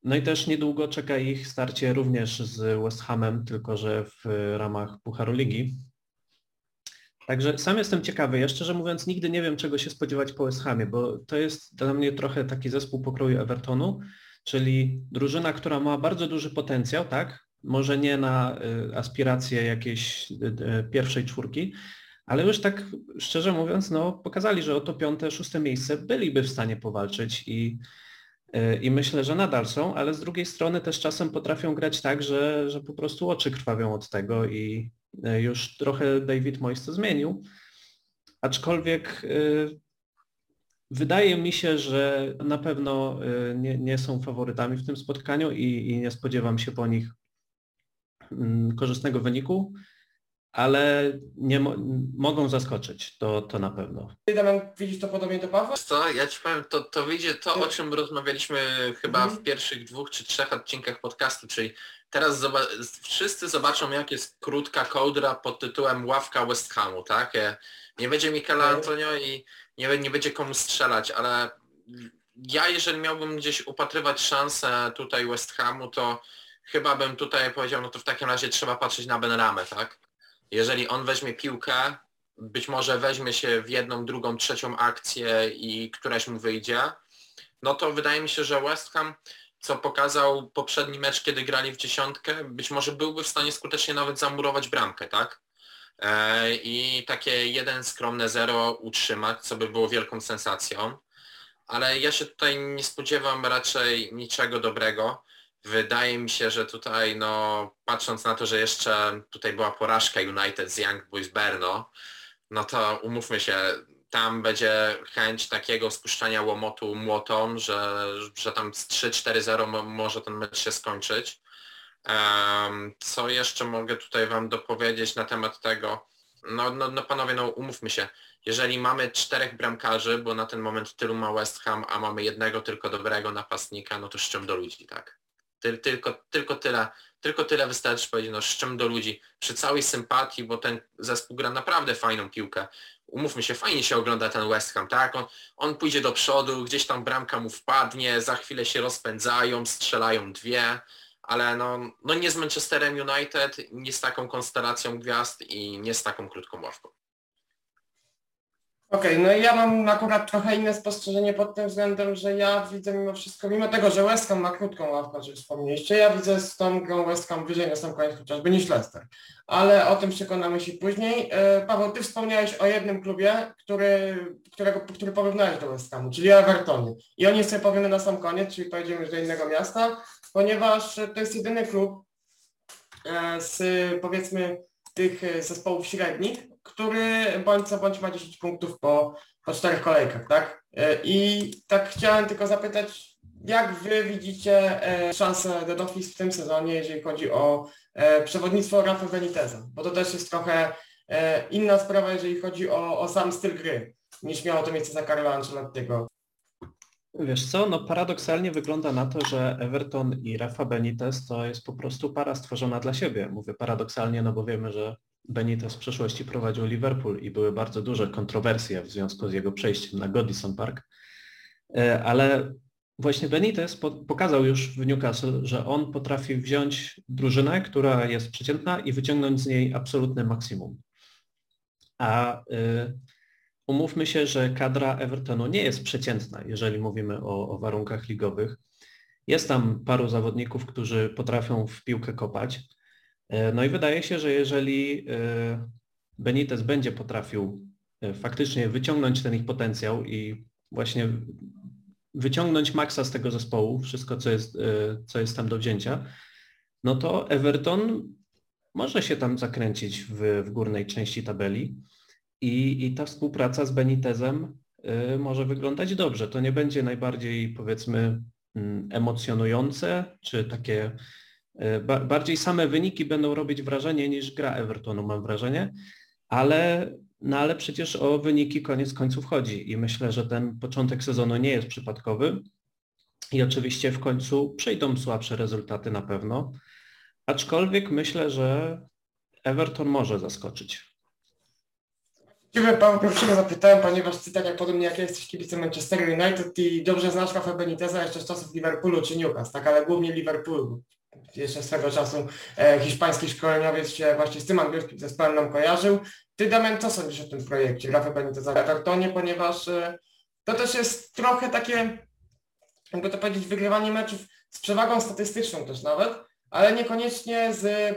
S2: no i też niedługo czeka ich starcie również z West Hamem, tylko że w ramach Pucharu Ligi. Także sam jestem ciekawy. Ja szczerze mówiąc nigdy nie wiem czego się spodziewać po West Hamie, bo to jest dla mnie trochę taki zespół pokroju Evertonu, czyli drużyna, która ma bardzo duży potencjał, tak? Może nie na e, aspiracje jakiejś e, pierwszej czwórki, ale już tak szczerze mówiąc, no pokazali, że o to piąte, szóste miejsce byliby w stanie powalczyć i, e, i myślę, że nadal są, ale z drugiej strony też czasem potrafią grać tak, że, że po prostu oczy krwawią od tego i e, już trochę David Moyes to zmienił. Aczkolwiek e, Wydaje mi się, że na pewno nie, nie, są faworytami w tym spotkaniu i, i nie spodziewam się po nich mm, korzystnego wyniku ale nie mo mogą zaskoczyć, to, to na pewno.
S1: Ty, Damian, widzisz to podobnie do Pawła?
S3: Co, ja ci powiem, to, to wyjdzie to, o czym rozmawialiśmy chyba w pierwszych dwóch czy trzech odcinkach podcastu, czyli teraz zoba wszyscy zobaczą, jak jest krótka kołdra pod tytułem Ławka West Hamu, tak? Nie będzie Michaela Antonio i nie, nie będzie komu strzelać, ale ja jeżeli miałbym gdzieś upatrywać szansę tutaj West Hamu, to chyba bym tutaj powiedział, no to w takim razie trzeba patrzeć na Benramę, tak? Jeżeli on weźmie piłkę, być może weźmie się w jedną, drugą, trzecią akcję i któraś mu wyjdzie, no to wydaje mi się, że West Ham co pokazał poprzedni mecz, kiedy grali w dziesiątkę, być może byłby w stanie skutecznie nawet zamurować bramkę, tak? E, I takie jeden skromne zero utrzymać, co by było wielką sensacją. Ale ja się tutaj nie spodziewam raczej niczego dobrego. Wydaje mi się, że tutaj, no, patrząc na to, że jeszcze tutaj była porażka United z Young Boys Berno, no to umówmy się, tam będzie chęć takiego spuszczania łomotu młotą, że, że tam z 3-4-0 może ten mecz się skończyć. Um, co jeszcze mogę tutaj Wam dopowiedzieć na temat tego? No, no, no panowie, no umówmy się, jeżeli mamy czterech bramkarzy, bo na ten moment tylu ma West Ham, a mamy jednego tylko dobrego napastnika, no to szczem do ludzi, tak? Ty, tylko, tylko tyle, tylko tyle wystarczy powiedzieć, no szczem do ludzi. Przy całej sympatii, bo ten zespół gra naprawdę fajną piłkę. Umówmy się, fajnie się ogląda ten West Ham, tak? On, on pójdzie do przodu, gdzieś tam bramka mu wpadnie, za chwilę się rozpędzają, strzelają dwie, ale no, no nie z Manchesterem United, nie z taką konstelacją gwiazd i nie z taką krótką ławką.
S1: Okej, okay, no ja mam akurat trochę inne spostrzeżenie pod tym względem, że ja widzę mimo wszystko, mimo tego, że West Ham ma krótką ławkę, że wspomnieliście, ja widzę z tą grą West Ham wyżej na sam koniec chociażby niż Leicester. Ale o tym przekonamy się później. E, Paweł, ty wspomniałeś o jednym klubie, który, którego, który porównałeś do West Hamu, czyli Evertonie. I o niej sobie powiemy na sam koniec, czyli pojedziemy już do innego miasta, ponieważ to jest jedyny klub e, z powiedzmy tych zespołów średnich, który bądź co bądź ma 10 punktów po, po czterech kolejkach, tak? E, I tak chciałem tylko zapytać, jak Wy widzicie e, szansę Dead Office w tym sezonie, jeżeli chodzi o e, przewodnictwo Rafa Beniteza? Bo to też jest trochę inna sprawa, jeżeli chodzi o, o sam styl gry, niż miało to miejsce za Carlo Ancelottiego.
S2: Wiesz co, no paradoksalnie wygląda na to, że Everton i Rafa Benitez to jest po prostu para stworzona dla siebie. Mówię paradoksalnie, no bo wiemy, że Benitez w przeszłości prowadził Liverpool i były bardzo duże kontrowersje w związku z jego przejściem na Godison Park. E, ale właśnie Benitez pokazał już w Newcastle, że on potrafi wziąć drużynę, która jest przeciętna i wyciągnąć z niej absolutne maksimum. A y, umówmy się, że kadra Evertonu nie jest przeciętna, jeżeli mówimy o, o warunkach ligowych. Jest tam paru zawodników, którzy potrafią w piłkę kopać. E, no i wydaje się, że jeżeli e, Benitez będzie potrafił e, faktycznie wyciągnąć ten ich potencjał i właśnie wyciągnąć maksa z tego zespołu, wszystko co jest, co jest tam do wzięcia, no to Everton może się tam zakręcić w, w górnej części tabeli i, i ta współpraca z Benitezem może wyglądać dobrze. To nie będzie najbardziej powiedzmy mm, emocjonujące, czy takie bardziej same wyniki będą robić wrażenie niż gra Evertonu, mam wrażenie, ale, no ale przecież o wyniki koniec końców chodzi i myślę, że ten początek sezonu nie jest przypadkowy i oczywiście w końcu przejdą słabsze rezultaty na pewno, aczkolwiek myślę, że Everton może zaskoczyć.
S1: Ciebie Paweł pierwszego zapytałem, ponieważ ty tak jak podobnie jak jesteś kibicem Manchester United i dobrze znasz Rafa Beniteza jeszcze z czasów Liverpoolu czy Newcastle, tak, ale głównie Liverpoolu jeszcze swego czasu e, hiszpański szkoleniowiec się właśnie z tym angielskim zespołem nam kojarzył. Ty, Damian, co sądzisz o tym projekcie Rafa Beniteza w Evertonie, ponieważ e, to też jest trochę takie, jakby to powiedzieć, wygrywanie meczów z przewagą statystyczną też nawet, ale niekoniecznie z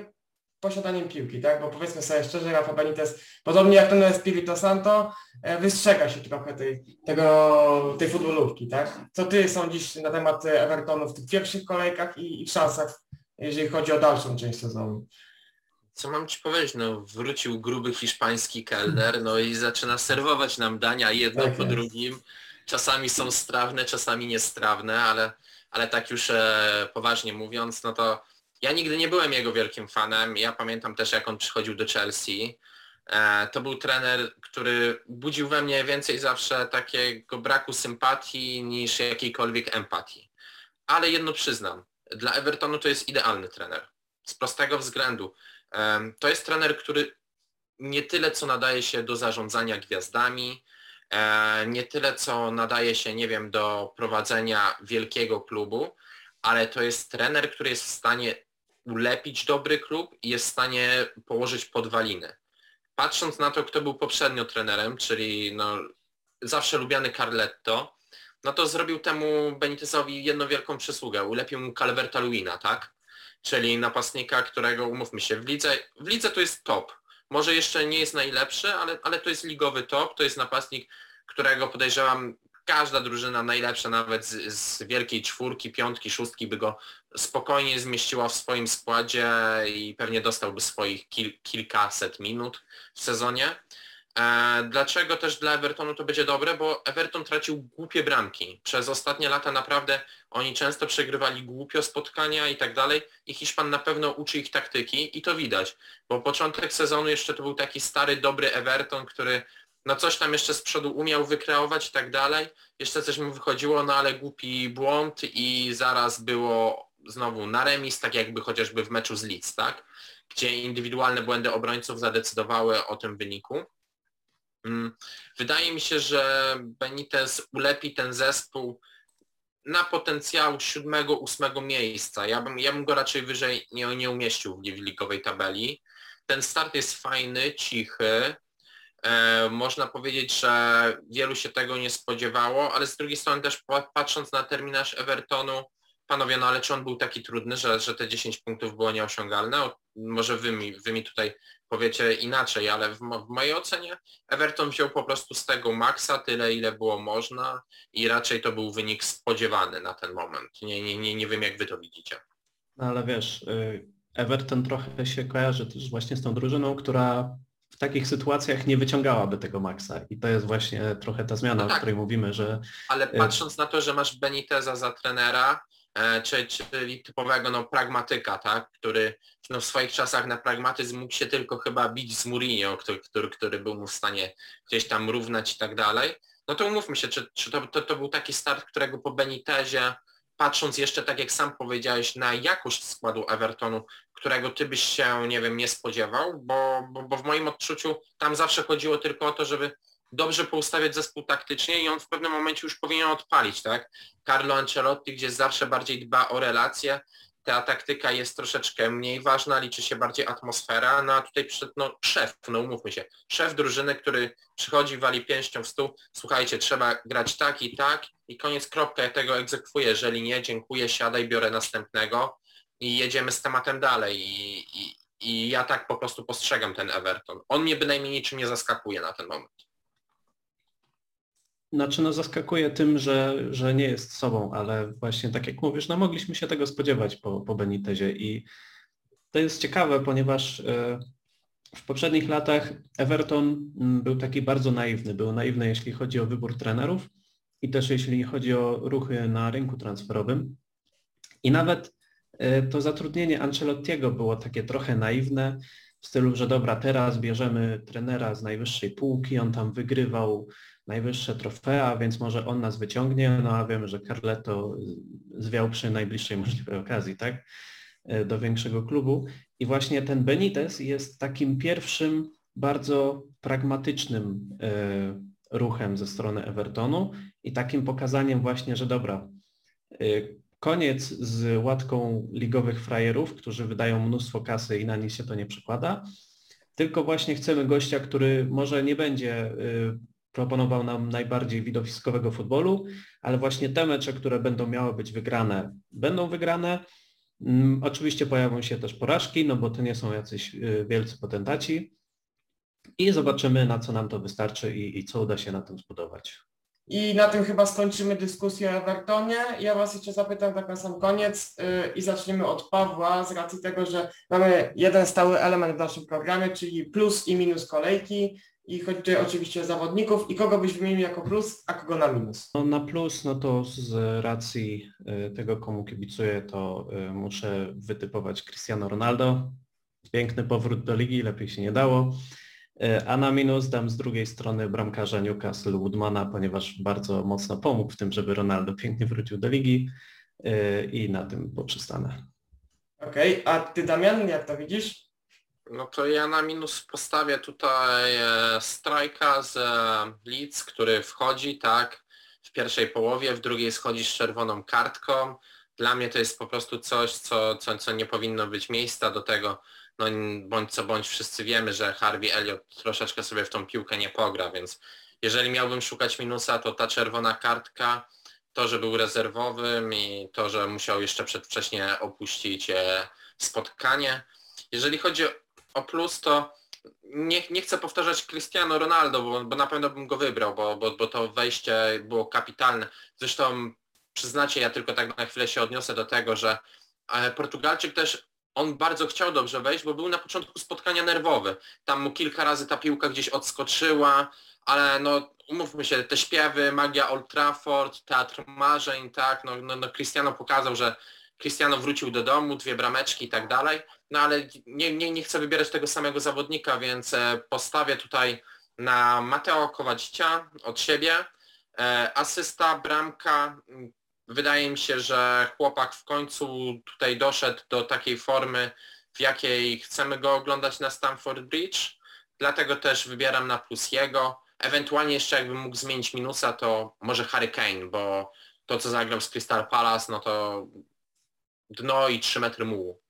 S1: posiadaniem piłki, tak? Bo powiedzmy sobie szczerze, Rafa Benitez, podobnie jak ten Espirito Santo, e, wystrzega się trochę tej, tego, tej futbolówki, tak? Co ty sądzisz na temat Evertonu w tych pierwszych kolejkach i, i w szansach jeżeli chodzi o dalszą część sezonu.
S3: Co mam ci powiedzieć? No, wrócił gruby hiszpański kelner, no i zaczyna serwować nam dania jedno tak po jest. drugim. Czasami są strawne, czasami niestrawne, ale, ale tak już e, poważnie mówiąc, no to ja nigdy nie byłem jego wielkim fanem. Ja pamiętam też, jak on przychodził do Chelsea. E, to był trener, który budził we mnie więcej zawsze takiego braku sympatii niż jakiejkolwiek empatii. Ale jedno przyznam, dla Evertonu to jest idealny trener. Z prostego względu. To jest trener, który nie tyle co nadaje się do zarządzania gwiazdami, e, nie tyle co nadaje się, nie wiem, do prowadzenia wielkiego klubu, ale to jest trener, który jest w stanie ulepić dobry klub i jest w stanie położyć podwaliny. Patrząc na to, kto był poprzednio trenerem, czyli no, zawsze lubiany Carletto, no to zrobił temu Benitezowi jedną wielką przysługę. Ulepił mu Calverta Luina, tak? Czyli napastnika, którego, umówmy się, w lidze, w lidze to jest top. Może jeszcze nie jest najlepszy, ale, ale to jest ligowy top. To jest napastnik, którego podejrzewam każda drużyna najlepsza nawet z, z, wielkiej czwórki, piątki, szóstki by go spokojnie zmieściła w swoim składzie i pewnie dostałby swoich kil, kilkaset minut w sezonie. E, dlaczego też dla Evertonu to będzie dobre? Bo Everton tracił głupie bramki. Przez ostatnie lata naprawdę oni często przegrywali głupio spotkania i tak dalej i Hiszpan na pewno uczy ich taktyki i to widać. Bo początek sezonu jeszcze to był taki stary, dobry Everton, który no coś tam jeszcze z przodu umiał wykreować i tak dalej. Jeszcze coś mu wychodziło, no ale głupi błąd i zaraz było znowu na remis, tak jakby chociażby w meczu z Leeds, tak? Gdzie indywidualne błędy obrońców zadecydowały o tym wyniku. Mm, wydaje mi się, że Benitez ulepi ten zespół na potencjał siódmego, ósmego miejsca. Ja bym, ja bym go raczej wyżej nie, nie umieścił w ligowej tabeli. Ten start jest fajny, cichy. E, można powiedzieć, że wielu się tego nie spodziewało, ale z drugiej strony też patrząc na terminarz Evertonu, panowie, no ale czy on był taki trudny, że, że te 10 punktów było nieosiągalne? Może wy mi, wy mi tutaj powiecie inaczej, ale w, w, mojej ocenie Everton wziął po prostu z tego maksa tyle, ile było można i raczej to był wynik spodziewany na ten moment. Nie, nie, nie, nie wiem, jak wy to widzicie.
S2: No ale wiesz, y, Everton trochę się kojarzy też właśnie z tą drużyną, która w takich sytuacjach nie wyciągałaby tego maksa. I to jest właśnie trochę ta zmiana, no tak, o której mówimy, że...
S3: Ale y, patrząc na to, że masz Beniteza za trenera, E, czyli typowego no, pragmatyka, tak? który no, w swoich czasach na pragmatyzm mógł się tylko chyba bić z Mourinho, który, który, który był mu w stanie gdzieś tam równać i tak dalej. No to umówmy się, czy, czy to, to, to był taki start, którego po Benitezie, patrząc jeszcze tak jak sam powiedziałeś, na jakość składu Evertonu, którego ty byś się, nie wiem, nie spodziewał, bo, bo, bo w moim odczuciu tam zawsze chodziło tylko o to, żeby dobrze poustawiać zespół taktycznie i on w pewnym momencie już powinien odpalić, tak? Carlo Ancelotti, gdzie zawsze bardziej dba o relacje, ta taktyka jest troszeczkę mniej ważna, liczy się bardziej atmosfera, no a tutaj przyszedł no, szef, no umówmy się, szef drużyny, który przychodzi, wali pięścią w stół, słuchajcie, trzeba grać tak i tak i koniec kropka, ja tego egzekwuję, jeżeli nie, dziękuję, siadaj, biorę następnego i jedziemy z tematem dalej i, i, i ja tak po prostu postrzegam ten Everton. On mnie bynajmniej niczym nie zaskakuje na ten moment.
S2: Znaczy no zaskakuje tym, że, że nie jest sobą, ale właśnie tak jak mówisz, no mogliśmy się tego spodziewać po, po Benitezie i to jest ciekawe, ponieważ e, w poprzednich latach Everton mm, był taki bardzo naiwny. Był naiwny, jeśli chodzi o wybór trenerów i też jeśli chodzi o ruchy na rynku transferowym. I nawet e, to zatrudnienie Ancelottiego było takie trochę naiwne w stylu, że dobra, teraz bierzemy trenera z najwyższej półki, on tam wygrywał najwyższe trofea, więc może on nas wyciągnie, no a wiemy, że Carletto zwiał przy najbliższej możliwej okazji, tak, e, do większego klubu. I właśnie ten Benitez jest takim pierwszym bardzo pragmatycznym e, ruchem ze strony Evertonu i takim pokazaniem właśnie, że dobra, e, koniec z łatką ligowych frajerów, którzy wydają mnóstwo kasy i na nich się to nie przekłada, tylko właśnie chcemy gościa, który może nie będzie proponował nam najbardziej widowiskowego futbolu, ale właśnie te mecze, które będą miały być wygrane, będą wygrane. Mm, oczywiście pojawią się też porażki, no bo to nie są jacyś y, wielcy potentaci i zobaczymy, na co nam to wystarczy i, i co uda się na tym zbudować.
S1: I na tym chyba skończymy dyskusję o Evertonie. Ja Was jeszcze zapytam tak na sam koniec yy, i zaczniemy od Pawła z racji tego, że mamy jeden stały element w naszym programie, czyli plus i minus kolejki. I chodzi oczywiście o zawodników i kogo byś wymienił jako plus, a kogo na minus?
S2: No na plus, no to z racji y, tego, komu kibicuję, to y, muszę wytypować Cristiano Ronaldo. Piękny powrót do ligi, lepiej się nie dało. Y, a na minus dam z drugiej strony bramkarza Newcastle Woodmana, ponieważ bardzo mocno pomógł w tym, żeby Ronaldo pięknie wrócił do ligi i na tym poprzestanę.
S1: Okej, okay. a ty Damian, jak to widzisz?
S3: No to ja na minus postawię tutaj e, strajka z e, Leeds, który wchodzi, tak, w pierwszej połowie, w drugiej schodzi z czerwoną kartką. Dla mnie to jest po prostu coś, co, co, co nie powinno być miejsca do tego, no bądź co bądź wszyscy wiemy, że Harvey Elliott troszeczkę sobie w tą piłkę nie pogra, więc jeżeli miałbym szukać minusa, to ta czerwona kartka to, że był rezerwowym i to, że musiał jeszcze przedwcześnie opuścić e, spotkanie. Jeżeli chodzi o plus, to nie, nie chcę powtarzać Cristiano Ronaldo, bo, bo na pewno bym go wybrał, bo, bo, bo to wejście było kapitalne. Zresztą przyznacie, ja tylko tak na chwilę się odniosę do tego, że e, Portugalczyk też on bardzo chciał dobrze wejść, bo był na początku spotkania nerwowy. Tam mu kilka razy ta piłka gdzieś odskoczyła, ale no umówmy się, te śpiewy, magia Old Trafford, teatr marzeń, tak, no, no, no Cristiano pokazał, że Cristiano wrócił do domu, dwie brameczki i tak dalej, no ale nie, nie, nie chcę wybierać tego samego zawodnika, więc e, postawię tutaj na Mateo Kowadzicia od siebie. E, asysta, bramka, wydaje mi się, że chłopak w końcu tutaj doszedł do takiej formy, w jakiej chcemy go oglądać na Stamford Bridge, dlatego też wybieram na plus jego. Ewentualnie jeszcze jakbym mógł zmienić minusa, to może Harry Kane, bo to co zagrał z Crystal Palace, no to dno i 3 metry mułu.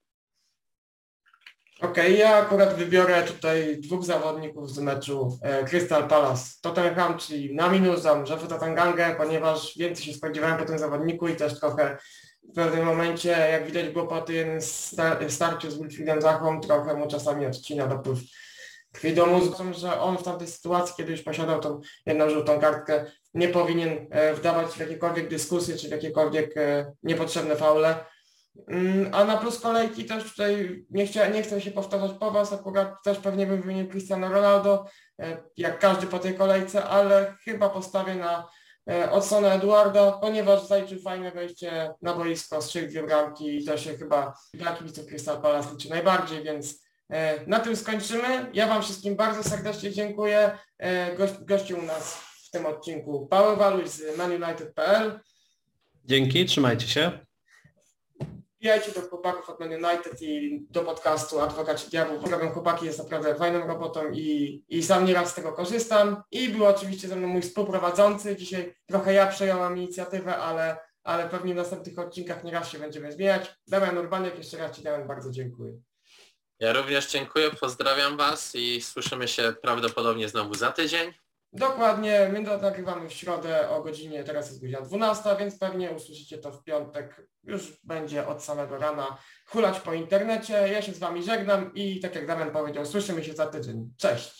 S1: Okej, okay, ja akurat wybiorę tutaj dwóch zawodników z meczu e, Crystal Palace. Tottenham, czyli na minus dam Jeffa Tangangę, ponieważ więcej się spodziewałem po tym zawodniku i też trochę w pewnym momencie, jak widać było po tym star starciu z Wilfriedem Zachą, trochę mu czasami odcina dopływ krwi do mózgu, że on w tamtej sytuacji, kiedy już posiadał tą jedną żółtą kartkę, nie powinien e, wdawać w jakiekolwiek dyskusje czy w jakiekolwiek e, niepotrzebne faule a na plus kolejki też tutaj nie, chcę, nie chcę się powtarzać po Was, akurat też pewnie bym wymienił Cristiano Ronaldo, e, jak każdy po tej kolejce, ale chyba postawię na e, Odsona Eduarda, ponieważ zaliczył fajne wejście na boisko, strzelił dwie bramki i to się chyba dla kibiców Crystal Palace liczy najbardziej, więc e, na tym skończymy. Ja Wam wszystkim bardzo serdecznie dziękuję. Gość, gościł u nas w tym odcinku Paweł Waluś z manunited.pl.
S2: Dzięki, trzymajcie się.
S1: Wbijajcie do chłopaków od Man United i do podcastu Adwokaci Diabłów. Robią chłopaki, jest naprawdę fajną robotą i, i sam nieraz z tego korzystam. I był oczywiście ze mną mój współprowadzący. Dzisiaj trochę ja przejąłem inicjatywę, ale, ale pewnie w następnych odcinkach nieraz się będziemy zmieniać. Damian Urbaniak, jeszcze raz Ci Damian bardzo dziękuję.
S3: Ja również dziękuję, pozdrawiam Was i słyszymy się prawdopodobnie znowu za tydzień.
S1: Dokładnie, my to nagrywamy w środę o godzinie, teraz jest godzina 12, więc pewnie usłyszycie to w piątek, już będzie od samego rana hulać po internecie. Ja się z Wami żegnam i tak jak Damian powiedział, słyszymy się za tydzień. Cześć!